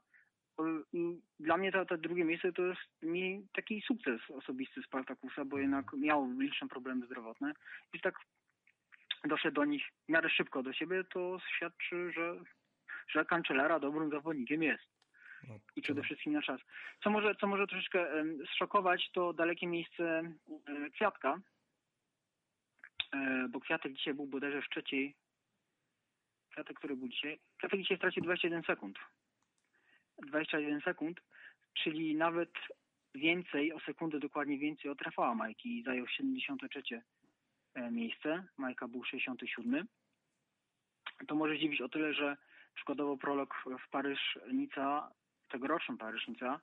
I Dla mnie to, to drugie miejsce to jest mi taki sukces osobisty Spartakusa, bo jednak miał liczne problemy zdrowotne i tak doszedł do nich w miarę szybko do siebie, to świadczy, że, że Cancellara dobrym zawodnikiem jest No, i przede to- wszystkim na czas. Co może, co może troszeczkę zszokować, to dalekie miejsce Kwiatka, E, bo Kwiatek dzisiaj był bodajże w trzeciej. Kwiatek, który był dzisiaj? Kwiatek dzisiaj stracił 21 sekund. 21 sekund, czyli nawet więcej, o sekundę dokładnie więcej od Rafała Majki i zajął 73 e, miejsce. Majka był 67. To może dziwić o tyle, że przykładowo prolog w Paryż-Nica, tegorocznym Paryż-Nica,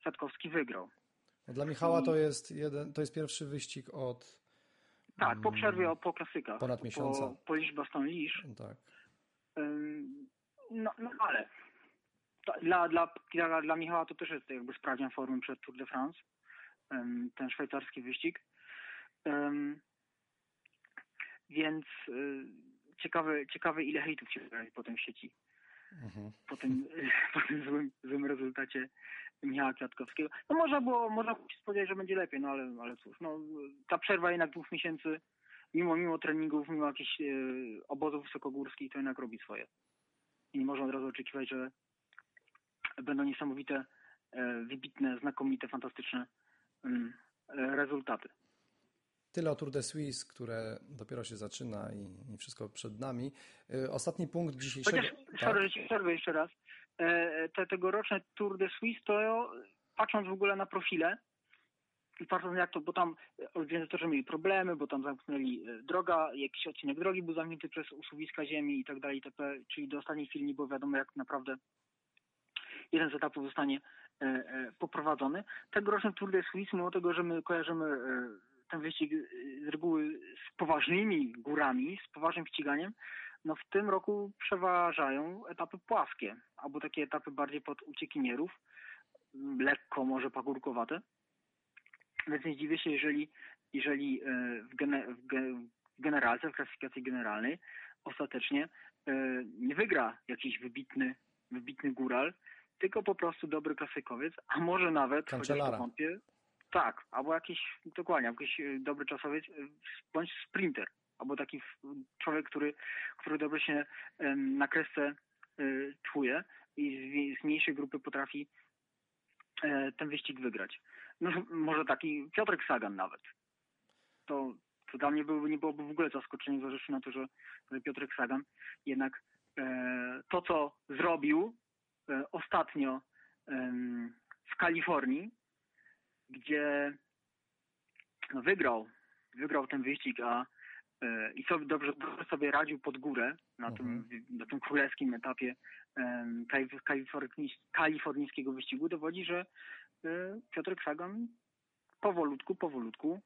Kwiatkowski wygrał. No, dla Michała to jest, jeden, to jest pierwszy wyścig od Tak, po mm, przerwie po klasykach. ponad miesiąca. Po, po Liège-Bastogne-Liège. Tak. Ym, No, no ale dla, dla, dla, dla Michała to też jest jakby sprawdzian formy przed Tour de France, ten szwajcarski wyścig. Więc y, ciekawe, ciekawe ile hejtów się pojawi potem w sieci Mhm. po tym, po tym złym, złym rezultacie Michała Kwiatkowskiego. No można było, można było się spodziewać, że będzie lepiej, no ale, ale cóż, no, ta przerwa jednak dwóch miesięcy, mimo, mimo treningów, mimo jakichś e, obozów wysokogórskich, to jednak robi swoje. I nie można od razu oczekiwać, że będą niesamowite, e, wybitne, znakomite, fantastyczne mm, e, rezultaty. Tyle o Tour de Suisse, które dopiero się zaczyna i, i wszystko przed nami. Y, Ostatni punkt dzisiejszego. Chociaż, sorry, ci przerwę jeszcze raz, e, te tegoroczne Tour de Suisse, to patrząc w ogóle na profile i patrząc jak to, bo tam organizatorzy mieli problemy, bo tam zamknęli e, droga, jakiś odcinek drogi był zamknięty przez usuwiska ziemi i tak dalej, itp., czyli do ostatniej chwili nie było wiadomo jak naprawdę jeden z etapów zostanie e, e, poprowadzony. Tegoroczny Tour de Suisse, mimo tego, że my kojarzymy e, ten wyścig e, z reguły z poważnymi górami, z poważnym ściganiem, no w tym roku przeważają etapy płaskie, albo takie etapy bardziej pod uciekinierów, m, lekko może pagórkowate. Więc nie zdziwię się, jeżeli, jeżeli e, w, gene, w, ge, w generalce, w klasyfikacji generalnej ostatecznie e, nie wygra jakiś wybitny, wybitny góral, tylko po prostu dobry klasykowiec, a może nawet, chociaż to wątpię, tak, albo jakiś, dokładnie, jakiś e, dobry czasowiec, e, bądź sprinter, albo taki człowiek, który, który dobrze się na kresce e, czuje i z, mniejszej grupy potrafi ten wyścig wygrać. No, może taki Piotrek Sagan nawet. To, to dla mnie byłoby, nie byłoby w ogóle zaskoczenie, zważywszy na to, że, że Piotrek Sagan jednak to, co zrobił ostatnio w Kalifornii, gdzie wygrał, wygrał ten wyścig, a e, i sobie dobrze, dobrze sobie radził pod górę na, tym, na tym królewskim etapie kalifornijskiego wyścigu, dowodzi, że e, Piotrek Sagan powolutku, powolutku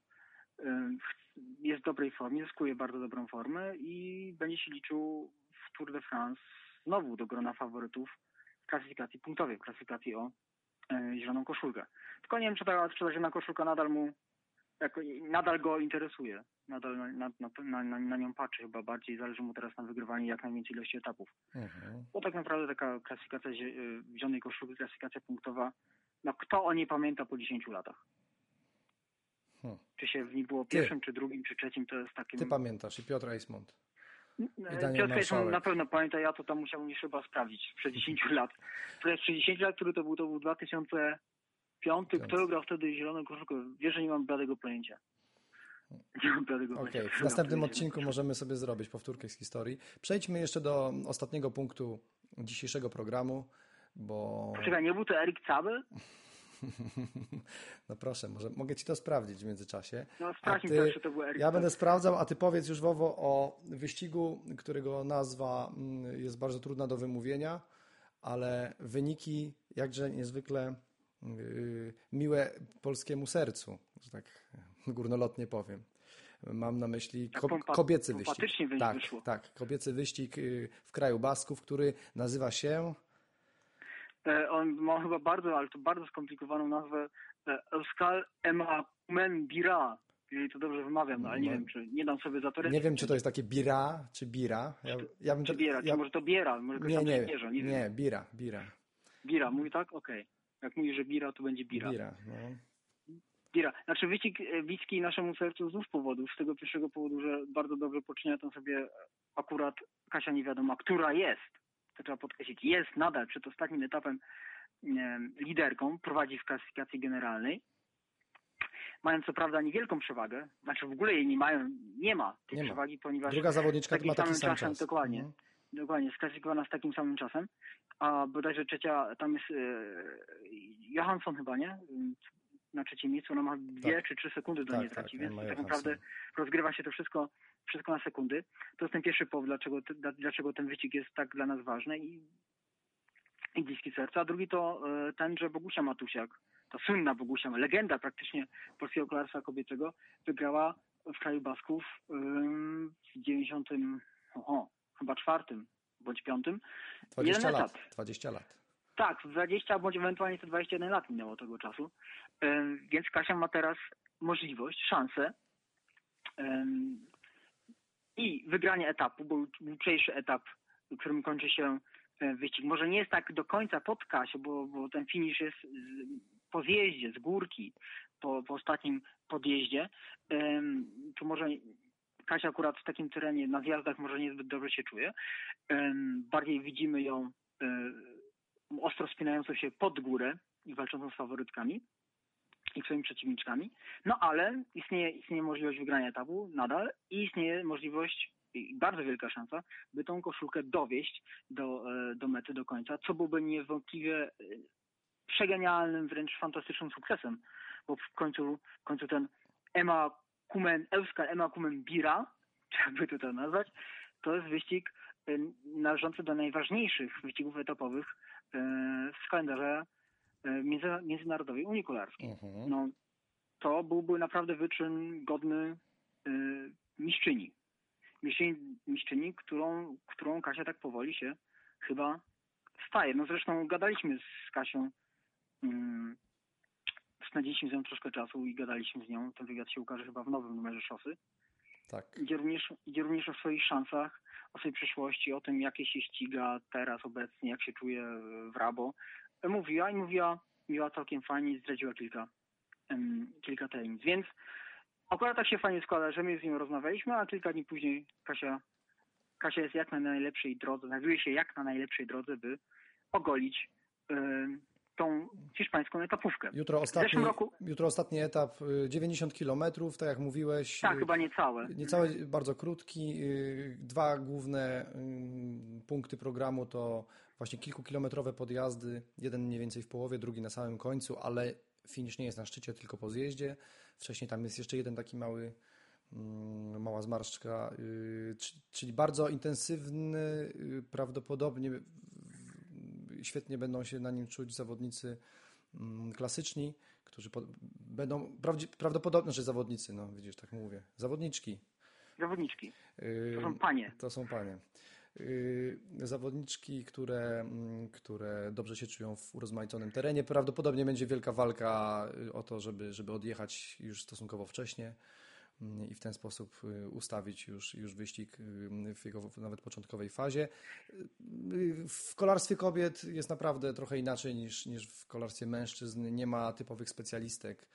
e, jest w dobrej formie, zyskuje bardzo dobrą formę i będzie się liczył w Tour de France znowu do grona faworytów w klasyfikacji punktowej, w klasyfikacji o zieloną koszulkę. Tylko nie wiem, czy ta, czy ta zielona koszulka nadal mu jako, nadal go interesuje. Nadal na, na, na, na, nią patrzy chyba bardziej. Zależy mu teraz na wygrywaniu jak najwięcej ilości etapów. Mhm. Bo tak naprawdę taka klasyfikacja y, zielonej koszulki, klasyfikacja punktowa, no kto o niej pamięta po 10 latach? Hmm. Czy się w niej było Ty. pierwszym, czy drugim, czy trzecim, to jest takie... Ty pamiętasz i Piotr Eismont. E, Daniel Piotr Kajson Marszałek. na pewno pamięta, ja to tam musiałem już chyba sprawdzić, sprzed 10 lat. Sprzed 10 lat, który to był, to był 2005, kto grał wtedy zieloną koszulkę? Wiesz, że nie mam bladego pojęcia. Pojęcia. w następnym odcinku możemy sobie zrobić powtórkę z historii. Przejdźmy jeszcze do ostatniego punktu dzisiejszego programu, bo... Poczekaj, nie był to Erik Zabel? No proszę, może mogę ci to sprawdzić w międzyczasie. No sprawdź mi ty- to był Ja Zabel. będę sprawdzał, a ty powiedz już Wowo o wyścigu, którego nazwa mm, jest bardzo trudna do wymówienia, ale wyniki jakże niezwykle yy, miłe polskiemu sercu, że tak górnolotnie powiem. Mam na myśli ko- pompa- kobiecy wyścig. Tak, tak, kobiecy wyścig yy, w kraju Basków, który nazywa się On ma chyba bardzo, ale to bardzo skomplikowaną nazwę e, Euskal Emakumen Bira. Jeżeli to dobrze wymawiam, no, ale nie No. wiem, czy nie dam sobie za to Nie wiem, czy to jest takie bira, czy bira. Ja, ja bym Czy biera, ja, czy może to biera, może Nie, nie, bierze, nie, nie, bira, bira. Bira, mówi tak? Okej. Jak mówi, że bira, to będzie bira. Bira, no. Bira. Znaczy wyścig e, bliski naszemu sercu z dwóch powodów. Z tego pierwszego powodu, że bardzo dobrze poczynia tam sobie akurat Kasia nie wiadomo, która jest. To trzeba podkreślić. Jest nadal przed ostatnim etapem e, liderką, prowadzi w klasyfikacji generalnej. Mają co prawda niewielką przewagę, znaczy w ogóle jej nie mają, nie ma tej Nie ma. przewagi, ponieważ Druga zawodniczka ma taki sam czas. dokładnie. Mhm. Dokładnie, sklasyfikowana z takim samym czasem. A bodajże trzecia, tam jest e, Johansson chyba, nie? Na trzecim miejscu, ona ma dwie Tak. czy trzy sekundy do Tak, niej tak, traci, więc ma tak naprawdę rozgrywa się to wszystko, wszystko na sekundy. To jest ten pierwszy powód, dlaczego, dlaczego ten wyścig jest tak dla nas ważny i, i bliski serca. A drugi to e, ten, że Bogusia Matusiak, ta słynna Bogusia, legenda praktycznie polskiego kolarstwa kobiecego, wygrała w kraju Basków w 90, oho, chyba czwartym bądź piątym. 20 Jeden lat. etap. 20 lat. Tak, 20 bądź ewentualnie to 21 lat minęło tego czasu. Więc Kasia ma teraz możliwość, szansę i wygranie etapu, bo jutrzejszy etap, którym kończy się e, wyścig, może nie jest tak do końca pod Kasią, bo, bo ten finisz jest z- po zjeździe, z górki, po, po ostatnim podjeździe. Ym, To może Kasia akurat w takim terenie, na zjazdach może niezbyt dobrze się czuje. Ym, Bardziej widzimy ją y, ostro spinającą się pod górę i walczącą z faworytkami i swoimi przeciwniczkami. No ale istnieje, istnieje możliwość wygrania etapu nadal i istnieje możliwość i bardzo wielka szansa, by tą koszulkę dowieść do, e, do mety do końca, co byłoby niewątpliwie e, przegenialnym, wręcz fantastycznym sukcesem, bo w końcu, w końcu ten Ema Kumen, Euskal Ema Kumen Bira, jakby to to nazwać, to jest wyścig e, należący do najważniejszych wyścigów etapowych w kalendarze międzynarodowej Unii Kolarskiej. Mhm. No, to byłby naprawdę wyczyn godny e, mistrzyni. Mistrzyni, mistrzyni którą, którą Kasia tak powoli się chyba staje. No zresztą gadaliśmy z Kasią, mm, spędziliśmy z nią troszkę czasu i gadaliśmy z nią. Ten wywiad się ukaże chyba w nowym numerze szosy. Tak. Idzie również, idzie również o swoich szansach, o swojej przyszłości, o tym, jakie się ściga teraz obecnie, jak się czuje w Rabo. Mówiła i mówiła, mówiła całkiem fajnie i zdradziła kilka, em, kilka tajemnic. Więc akurat tak się fajnie składa, że my z nią rozmawialiśmy, a kilka dni później Kasia, Kasia jest jak na najlepszej drodze, znajduje się jak na najlepszej drodze, by ogolić tą hiszpańską etapówkę. Jutro ostatni, roku, jutro ostatni etap, y, 90 km, tak jak mówiłeś. tak, y, chyba niecałe. Niecały, bardzo krótki. y, Dwa główne y, punkty programu to właśnie kilkukilometrowe podjazdy. Jeden mniej więcej w połowie, drugi na samym końcu, ale finisz nie jest na szczycie, tylko po zjeździe. Wcześniej tam jest jeszcze jeden taki mały, mm, mała zmarszczka, y, czy- czyli bardzo intensywny, y, prawdopodobnie świetnie będą się na nim czuć zawodnicy mm, klasyczni, którzy będą prawdopodobnie, że zawodnicy, no widzisz, tak mówię, zawodniczki. Zawodniczki. Yy, To są panie. To są panie. Yy, Zawodniczki, które, mm, które dobrze się czują w urozmaiconym terenie. Prawdopodobnie będzie wielka walka y, o to, żeby, żeby odjechać już stosunkowo wcześnie mm, i w ten sposób y, ustawić już, już wyścig y, w jego nawet początkowej fazie. Y, W kolarstwie kobiet jest naprawdę trochę inaczej niż, niż w kolarstwie mężczyzn. Nie ma typowych specjalistek.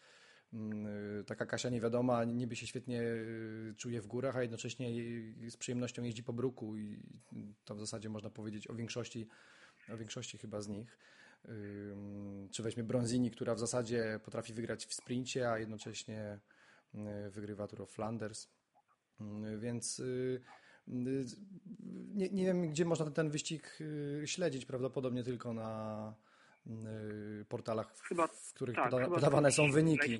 Y, Taka Kasia niewiadoma, niby się świetnie y, czuje w górach, a jednocześnie z przyjemnością jeździ po bruku i to w zasadzie można powiedzieć o większości, o większości chyba z nich. Czy weźmie Bronzini, która w zasadzie potrafi wygrać w sprincie, a jednocześnie y, wygrywa Tour of Flanders. Więc nie, nie wiem, gdzie można ten, wyścig śledzić, prawdopodobnie tylko na portalach, w, Chyba w których tak, poda, podawane są wyniki.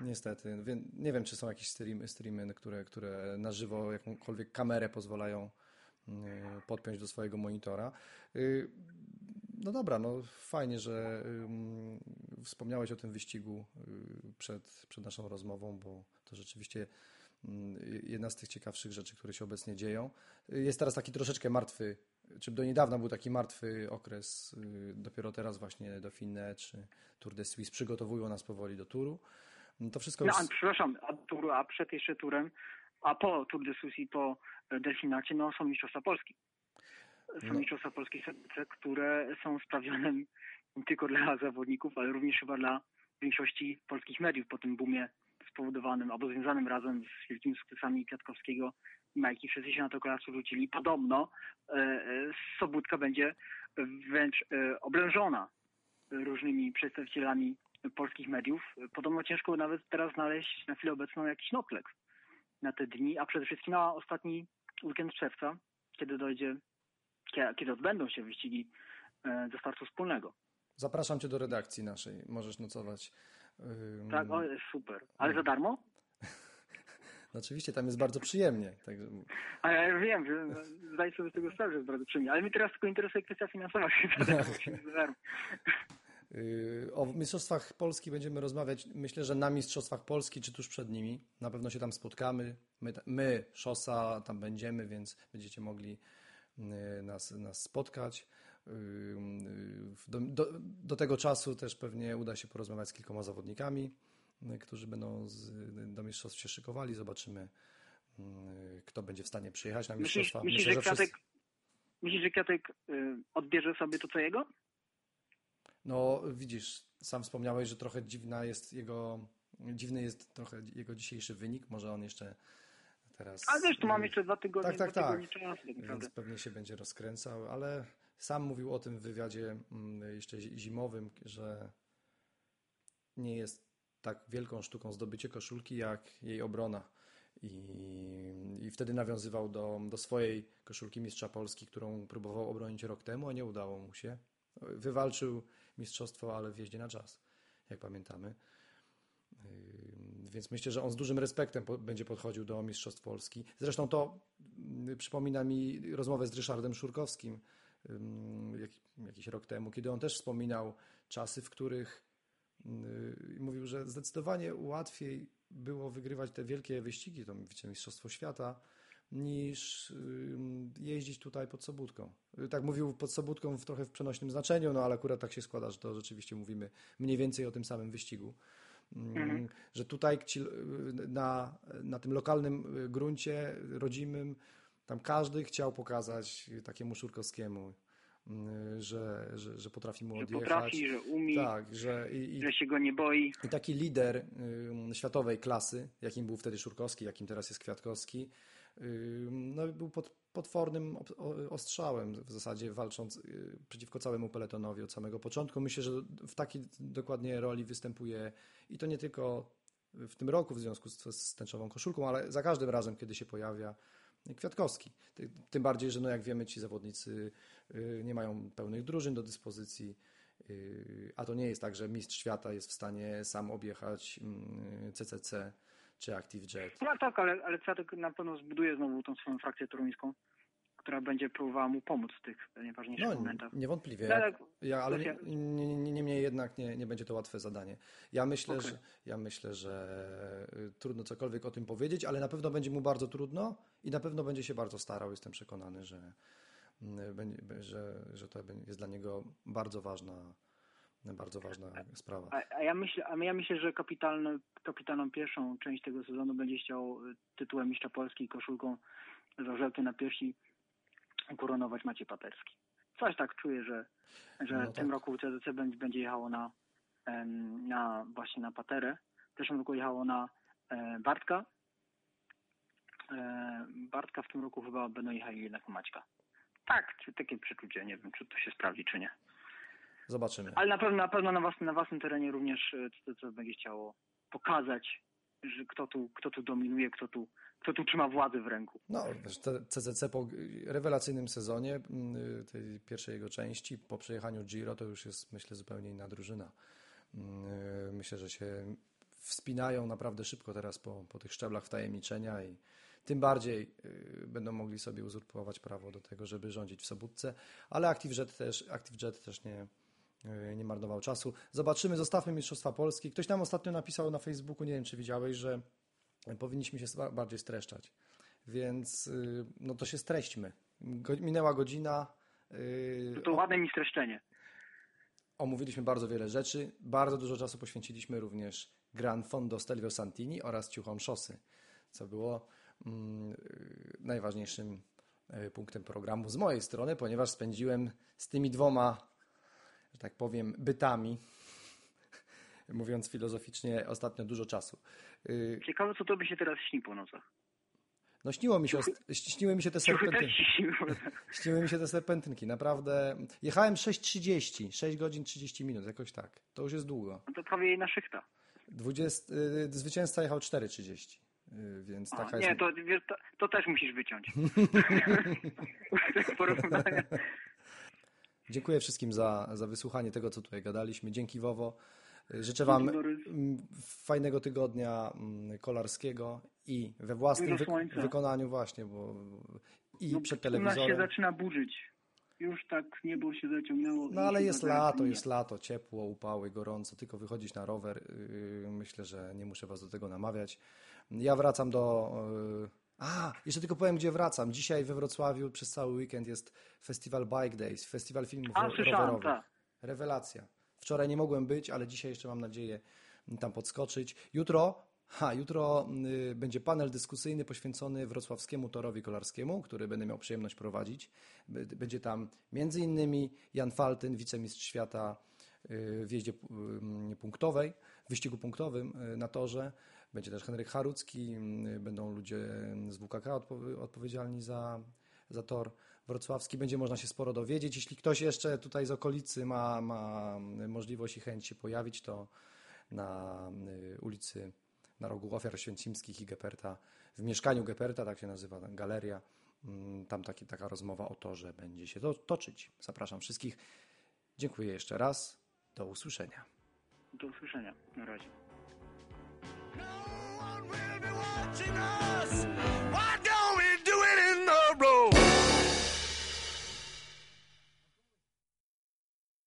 Niestety. Nie wiem, czy są jakieś streamy, streamy które, które na żywo jakąkolwiek kamerę pozwalają y, podpiąć do swojego monitora. Y, No dobra, no fajnie, że wspomniałeś o tym wyścigu y, przed, przed naszą rozmową, bo to rzeczywiście jedna z tych ciekawszych rzeczy, które się obecnie dzieją. Y, Jest teraz taki troszeczkę martwy, czy do niedawna był taki martwy okres, y, dopiero teraz właśnie Dauphiné czy Tour de Suisse przygotowują nas powoli do turu. No To wszystko No, już... a, przepraszam, a, tur, a przed jeszcze turem, a po Tour de Suisse i po Delfinacie, no są Mistrzostwa Polski. Są No. Mistrzostwa Polski, które są sprawione nie tylko dla zawodników, ale również chyba dla większości polskich mediów po tym boomie spowodowanym albo związanym razem z wielkimi sukcesami Kwiatkowskiego i Majki. Wszyscy się na to kolarstwo rzucili. Podobno e, e, Sobótka będzie wręcz e, oblężona różnymi przedstawicielami polskich mediów. Podobno ciężko nawet teraz znaleźć na chwilę obecną jakiś nocleg na te dni, a przede wszystkim na ostatni weekend czerwca, kiedy dojdzie, kie- kiedy odbędą się wyścigi ze startu wspólnego. Zapraszam Cię do redakcji naszej, możesz nocować. Tak, o, jest super. Ale za darmo? no Oczywiście tam jest bardzo przyjemnie. Także A ja wiem, że zdaję sobie z tego sprawę, że jest bardzo przyjemnie. Ale mnie teraz tylko interesuje kwestia finansowa. Yy, O Mistrzostwach Polski będziemy rozmawiać, myślę, że na Mistrzostwach Polski, czy tuż przed nimi. Na pewno się tam spotkamy. My, my Szosa, tam będziemy, więc będziecie mogli yy, nas, nas spotkać. Yy, Do, do, do tego czasu też pewnie uda się porozmawiać z kilkoma zawodnikami, yy, którzy będą z, do Mistrzostw się szykowali. Zobaczymy, kto będzie w stanie przyjechać na Mistrzostwa. myślisz, Myślę, że wszyscy- Kwiatek, myślisz, że Kwiatek y, odbierze sobie to, co jego? No, widzisz, sam wspomniałeś, że trochę dziwna jest jego, dziwny jest trochę jego dzisiejszy wynik. Może on jeszcze teraz. Ale wiesz, tu mam jeszcze dwa tygodnie, Tak, tak, dwa tak. tygodnie czasu tak. Więc pewnie się będzie rozkręcał, ale sam mówił o tym w wywiadzie mm, jeszcze zi- zimowym, że nie jest tak wielką sztuką zdobycie koszulki, jak jej obrona. I, i wtedy nawiązywał do, do swojej koszulki Mistrza Polski, którą próbował obronić rok temu, a nie udało mu się. Wywalczył mistrzostwo, ale w jeździe na czas, jak pamiętamy. Yy, Więc myślę, że on z dużym respektem będzie podchodził do Mistrzostw Polski. Zresztą to yy, przypomina mi rozmowę z Ryszardem Szurkowskim, jakiś rok temu, kiedy on też wspominał czasy, w których yy, mówił, że zdecydowanie łatwiej było wygrywać te wielkie wyścigi, to wicemistrzostwo świata, niż ym, jeździć tutaj pod Sobótką. Tak mówił pod Sobótką w trochę w przenośnym znaczeniu, no ale akurat tak się składa, że to rzeczywiście mówimy mniej więcej o tym samym wyścigu. Mm, Że tutaj na, na tym lokalnym y, gruncie rodzimym, tam każdy chciał pokazać takiemu Szurkowskiemu, y, że, że, że potrafi mu Że odjechać. potrafi, że umie, Tak, że i, że się go nie boi. i taki lider y, światowej klasy, jakim był wtedy Szurkowski, jakim teraz jest Kwiatkowski, y, no, był pod potwornym ostrzałem w zasadzie walcząc y, przeciwko całemu peletonowi od samego początku. Myślę, że w takiej dokładnie roli występuje i to nie tylko w tym roku w związku z, z tęczową koszulką, ale za każdym razem, kiedy się pojawia Kwiatkowski. Ty- Tym bardziej, że no jak wiemy, ci zawodnicy y, nie mają pełnych drużyn do dyspozycji, y, a to nie jest tak, że mistrz świata jest w stanie sam objechać mm, CCC czy ActiveJet. No tak, ale, ale Kwiatek na pewno zbuduje znowu tą swoją frakcję toruńską, która będzie próbowała mu pomóc w tych najważniejszych No, momentach. niewątpliwie. No, ale- Ja, ale nie, Rosja- nie, nie, niemniej jednak nie, nie będzie to łatwe zadanie. Ja myślę, Okej. że, ja myślę, że y, trudno cokolwiek o tym powiedzieć, ale na pewno będzie mu bardzo trudno i na pewno będzie się bardzo starał. Jestem przekonany, że, będzie- że, że to jest dla niego bardzo ważna, bardzo ważna sprawa. A, a, ja myślę, a ja myślę, że kapitalny, kapitalną pierwszą część tego sezonu będzie chciał y, tytułem mistrza Polski i koszulką z orzełkiem na piersi ukoronować Maciej Paterski. Coś tak czuję, że, że No w tym tak. roku CDC będzie, jechało na, na właśnie na Paterę. W zeszłym roku jechało na e, Bartka. E, Bartka w tym roku chyba będą jechali jednak na Maćka. Tak, takie przeczucie. Nie wiem, czy to się sprawdzi, czy nie. Zobaczymy. Ale na pewno, na pewno na, własnym, na własnym terenie również e, to, co będzie chciało pokazać, że kto tu, kto tu dominuje, kto tu, kto tu trzyma władzę w ręku. No, CCC po rewelacyjnym sezonie, tej pierwszej jego części, po przejechaniu Giro, to już jest, myślę, zupełnie inna drużyna. Myślę, że się wspinają naprawdę szybko teraz po, po tych szczeblach wtajemniczenia i tym bardziej y, będą mogli sobie uzurpować prawo do tego, żeby rządzić w Sobótce, ale ActiveJet też, ActiveJet też nie, nie marnował czasu. Zobaczymy, zostawmy Mistrzostwa Polski. Ktoś nam ostatnio napisał na Facebooku, nie wiem czy widziałeś, że powinniśmy się ba- bardziej streszczać. Więc y, no to się streśćmy. Minęła godzina. y, To ładne mi streszczenie. Omówiliśmy bardzo wiele rzeczy. Bardzo dużo czasu poświęciliśmy również Gran Fondo Stelvio Santini oraz Ciuchom Szosy, co było mm, najważniejszym y, punktem programu z mojej strony, ponieważ spędziłem z tymi dwoma, że tak powiem, bytami, mówiąc filozoficznie, ostatnio dużo czasu. Y, Ciekawe, co to by się teraz śni po nocach. No śniło mi się, śniły mi się te się śniły. Mi się te serpentynki, naprawdę. Jechałem 6.30, 6 godzin 30 minut, jakoś tak. To już jest długo. No to prawie jedna szychta. 20, y, zwycięzca jechał 4.30, y, więc A, taka nie, jest. to, to, to też musisz wyciąć. Porównania. Dziękuję wszystkim za, za wysłuchanie tego, co tutaj gadaliśmy. Dzięki Wowo. Y, Życzę Wam fajnego tygodnia kolarskiego i we własnym wy, wykonaniu właśnie, bo i No, przed U nas się telewizorem. zaczyna burzyć. Już tak niebo się zaciągnęło. No ale jest lato, nie. jest lato, ciepło, upały, gorąco, tylko wychodzić na rower. yy, Myślę, że nie muszę Was do tego namawiać. Ja wracam do. A, jeszcze tylko powiem, gdzie wracam. Dzisiaj we Wrocławiu przez cały weekend jest festiwal Bike Days, festiwal filmów A, rowerowych. tak. Rewelacja. Wczoraj nie mogłem być, ale dzisiaj jeszcze mam nadzieję tam podskoczyć. Jutro, ha, jutro y, będzie panel dyskusyjny poświęcony wrocławskiemu torowi kolarskiemu, który będę miał przyjemność prowadzić. Będzie tam między innymi Jan Faltyn, wicemistrz świata y, w jeździe y, punktowej, w wyścigu punktowym y, na torze. Będzie też Henryk Harucki, y, będą ludzie z WKK odpo- odpowiedzialni za, za tor wrocławski. Będzie można się sporo dowiedzieć. Jeśli ktoś jeszcze tutaj z okolicy ma, ma możliwość i chęć się pojawić, to na y, ulicy na rogu Ofiar Święcimskich i Geperta, w mieszkaniu Geperta, tak się nazywa galeria, mm, tam taki, taka rozmowa o torze będzie się to, toczyć. Zapraszam wszystkich. Dziękuję jeszcze raz. Do usłyszenia. Do usłyszenia. Na razie. No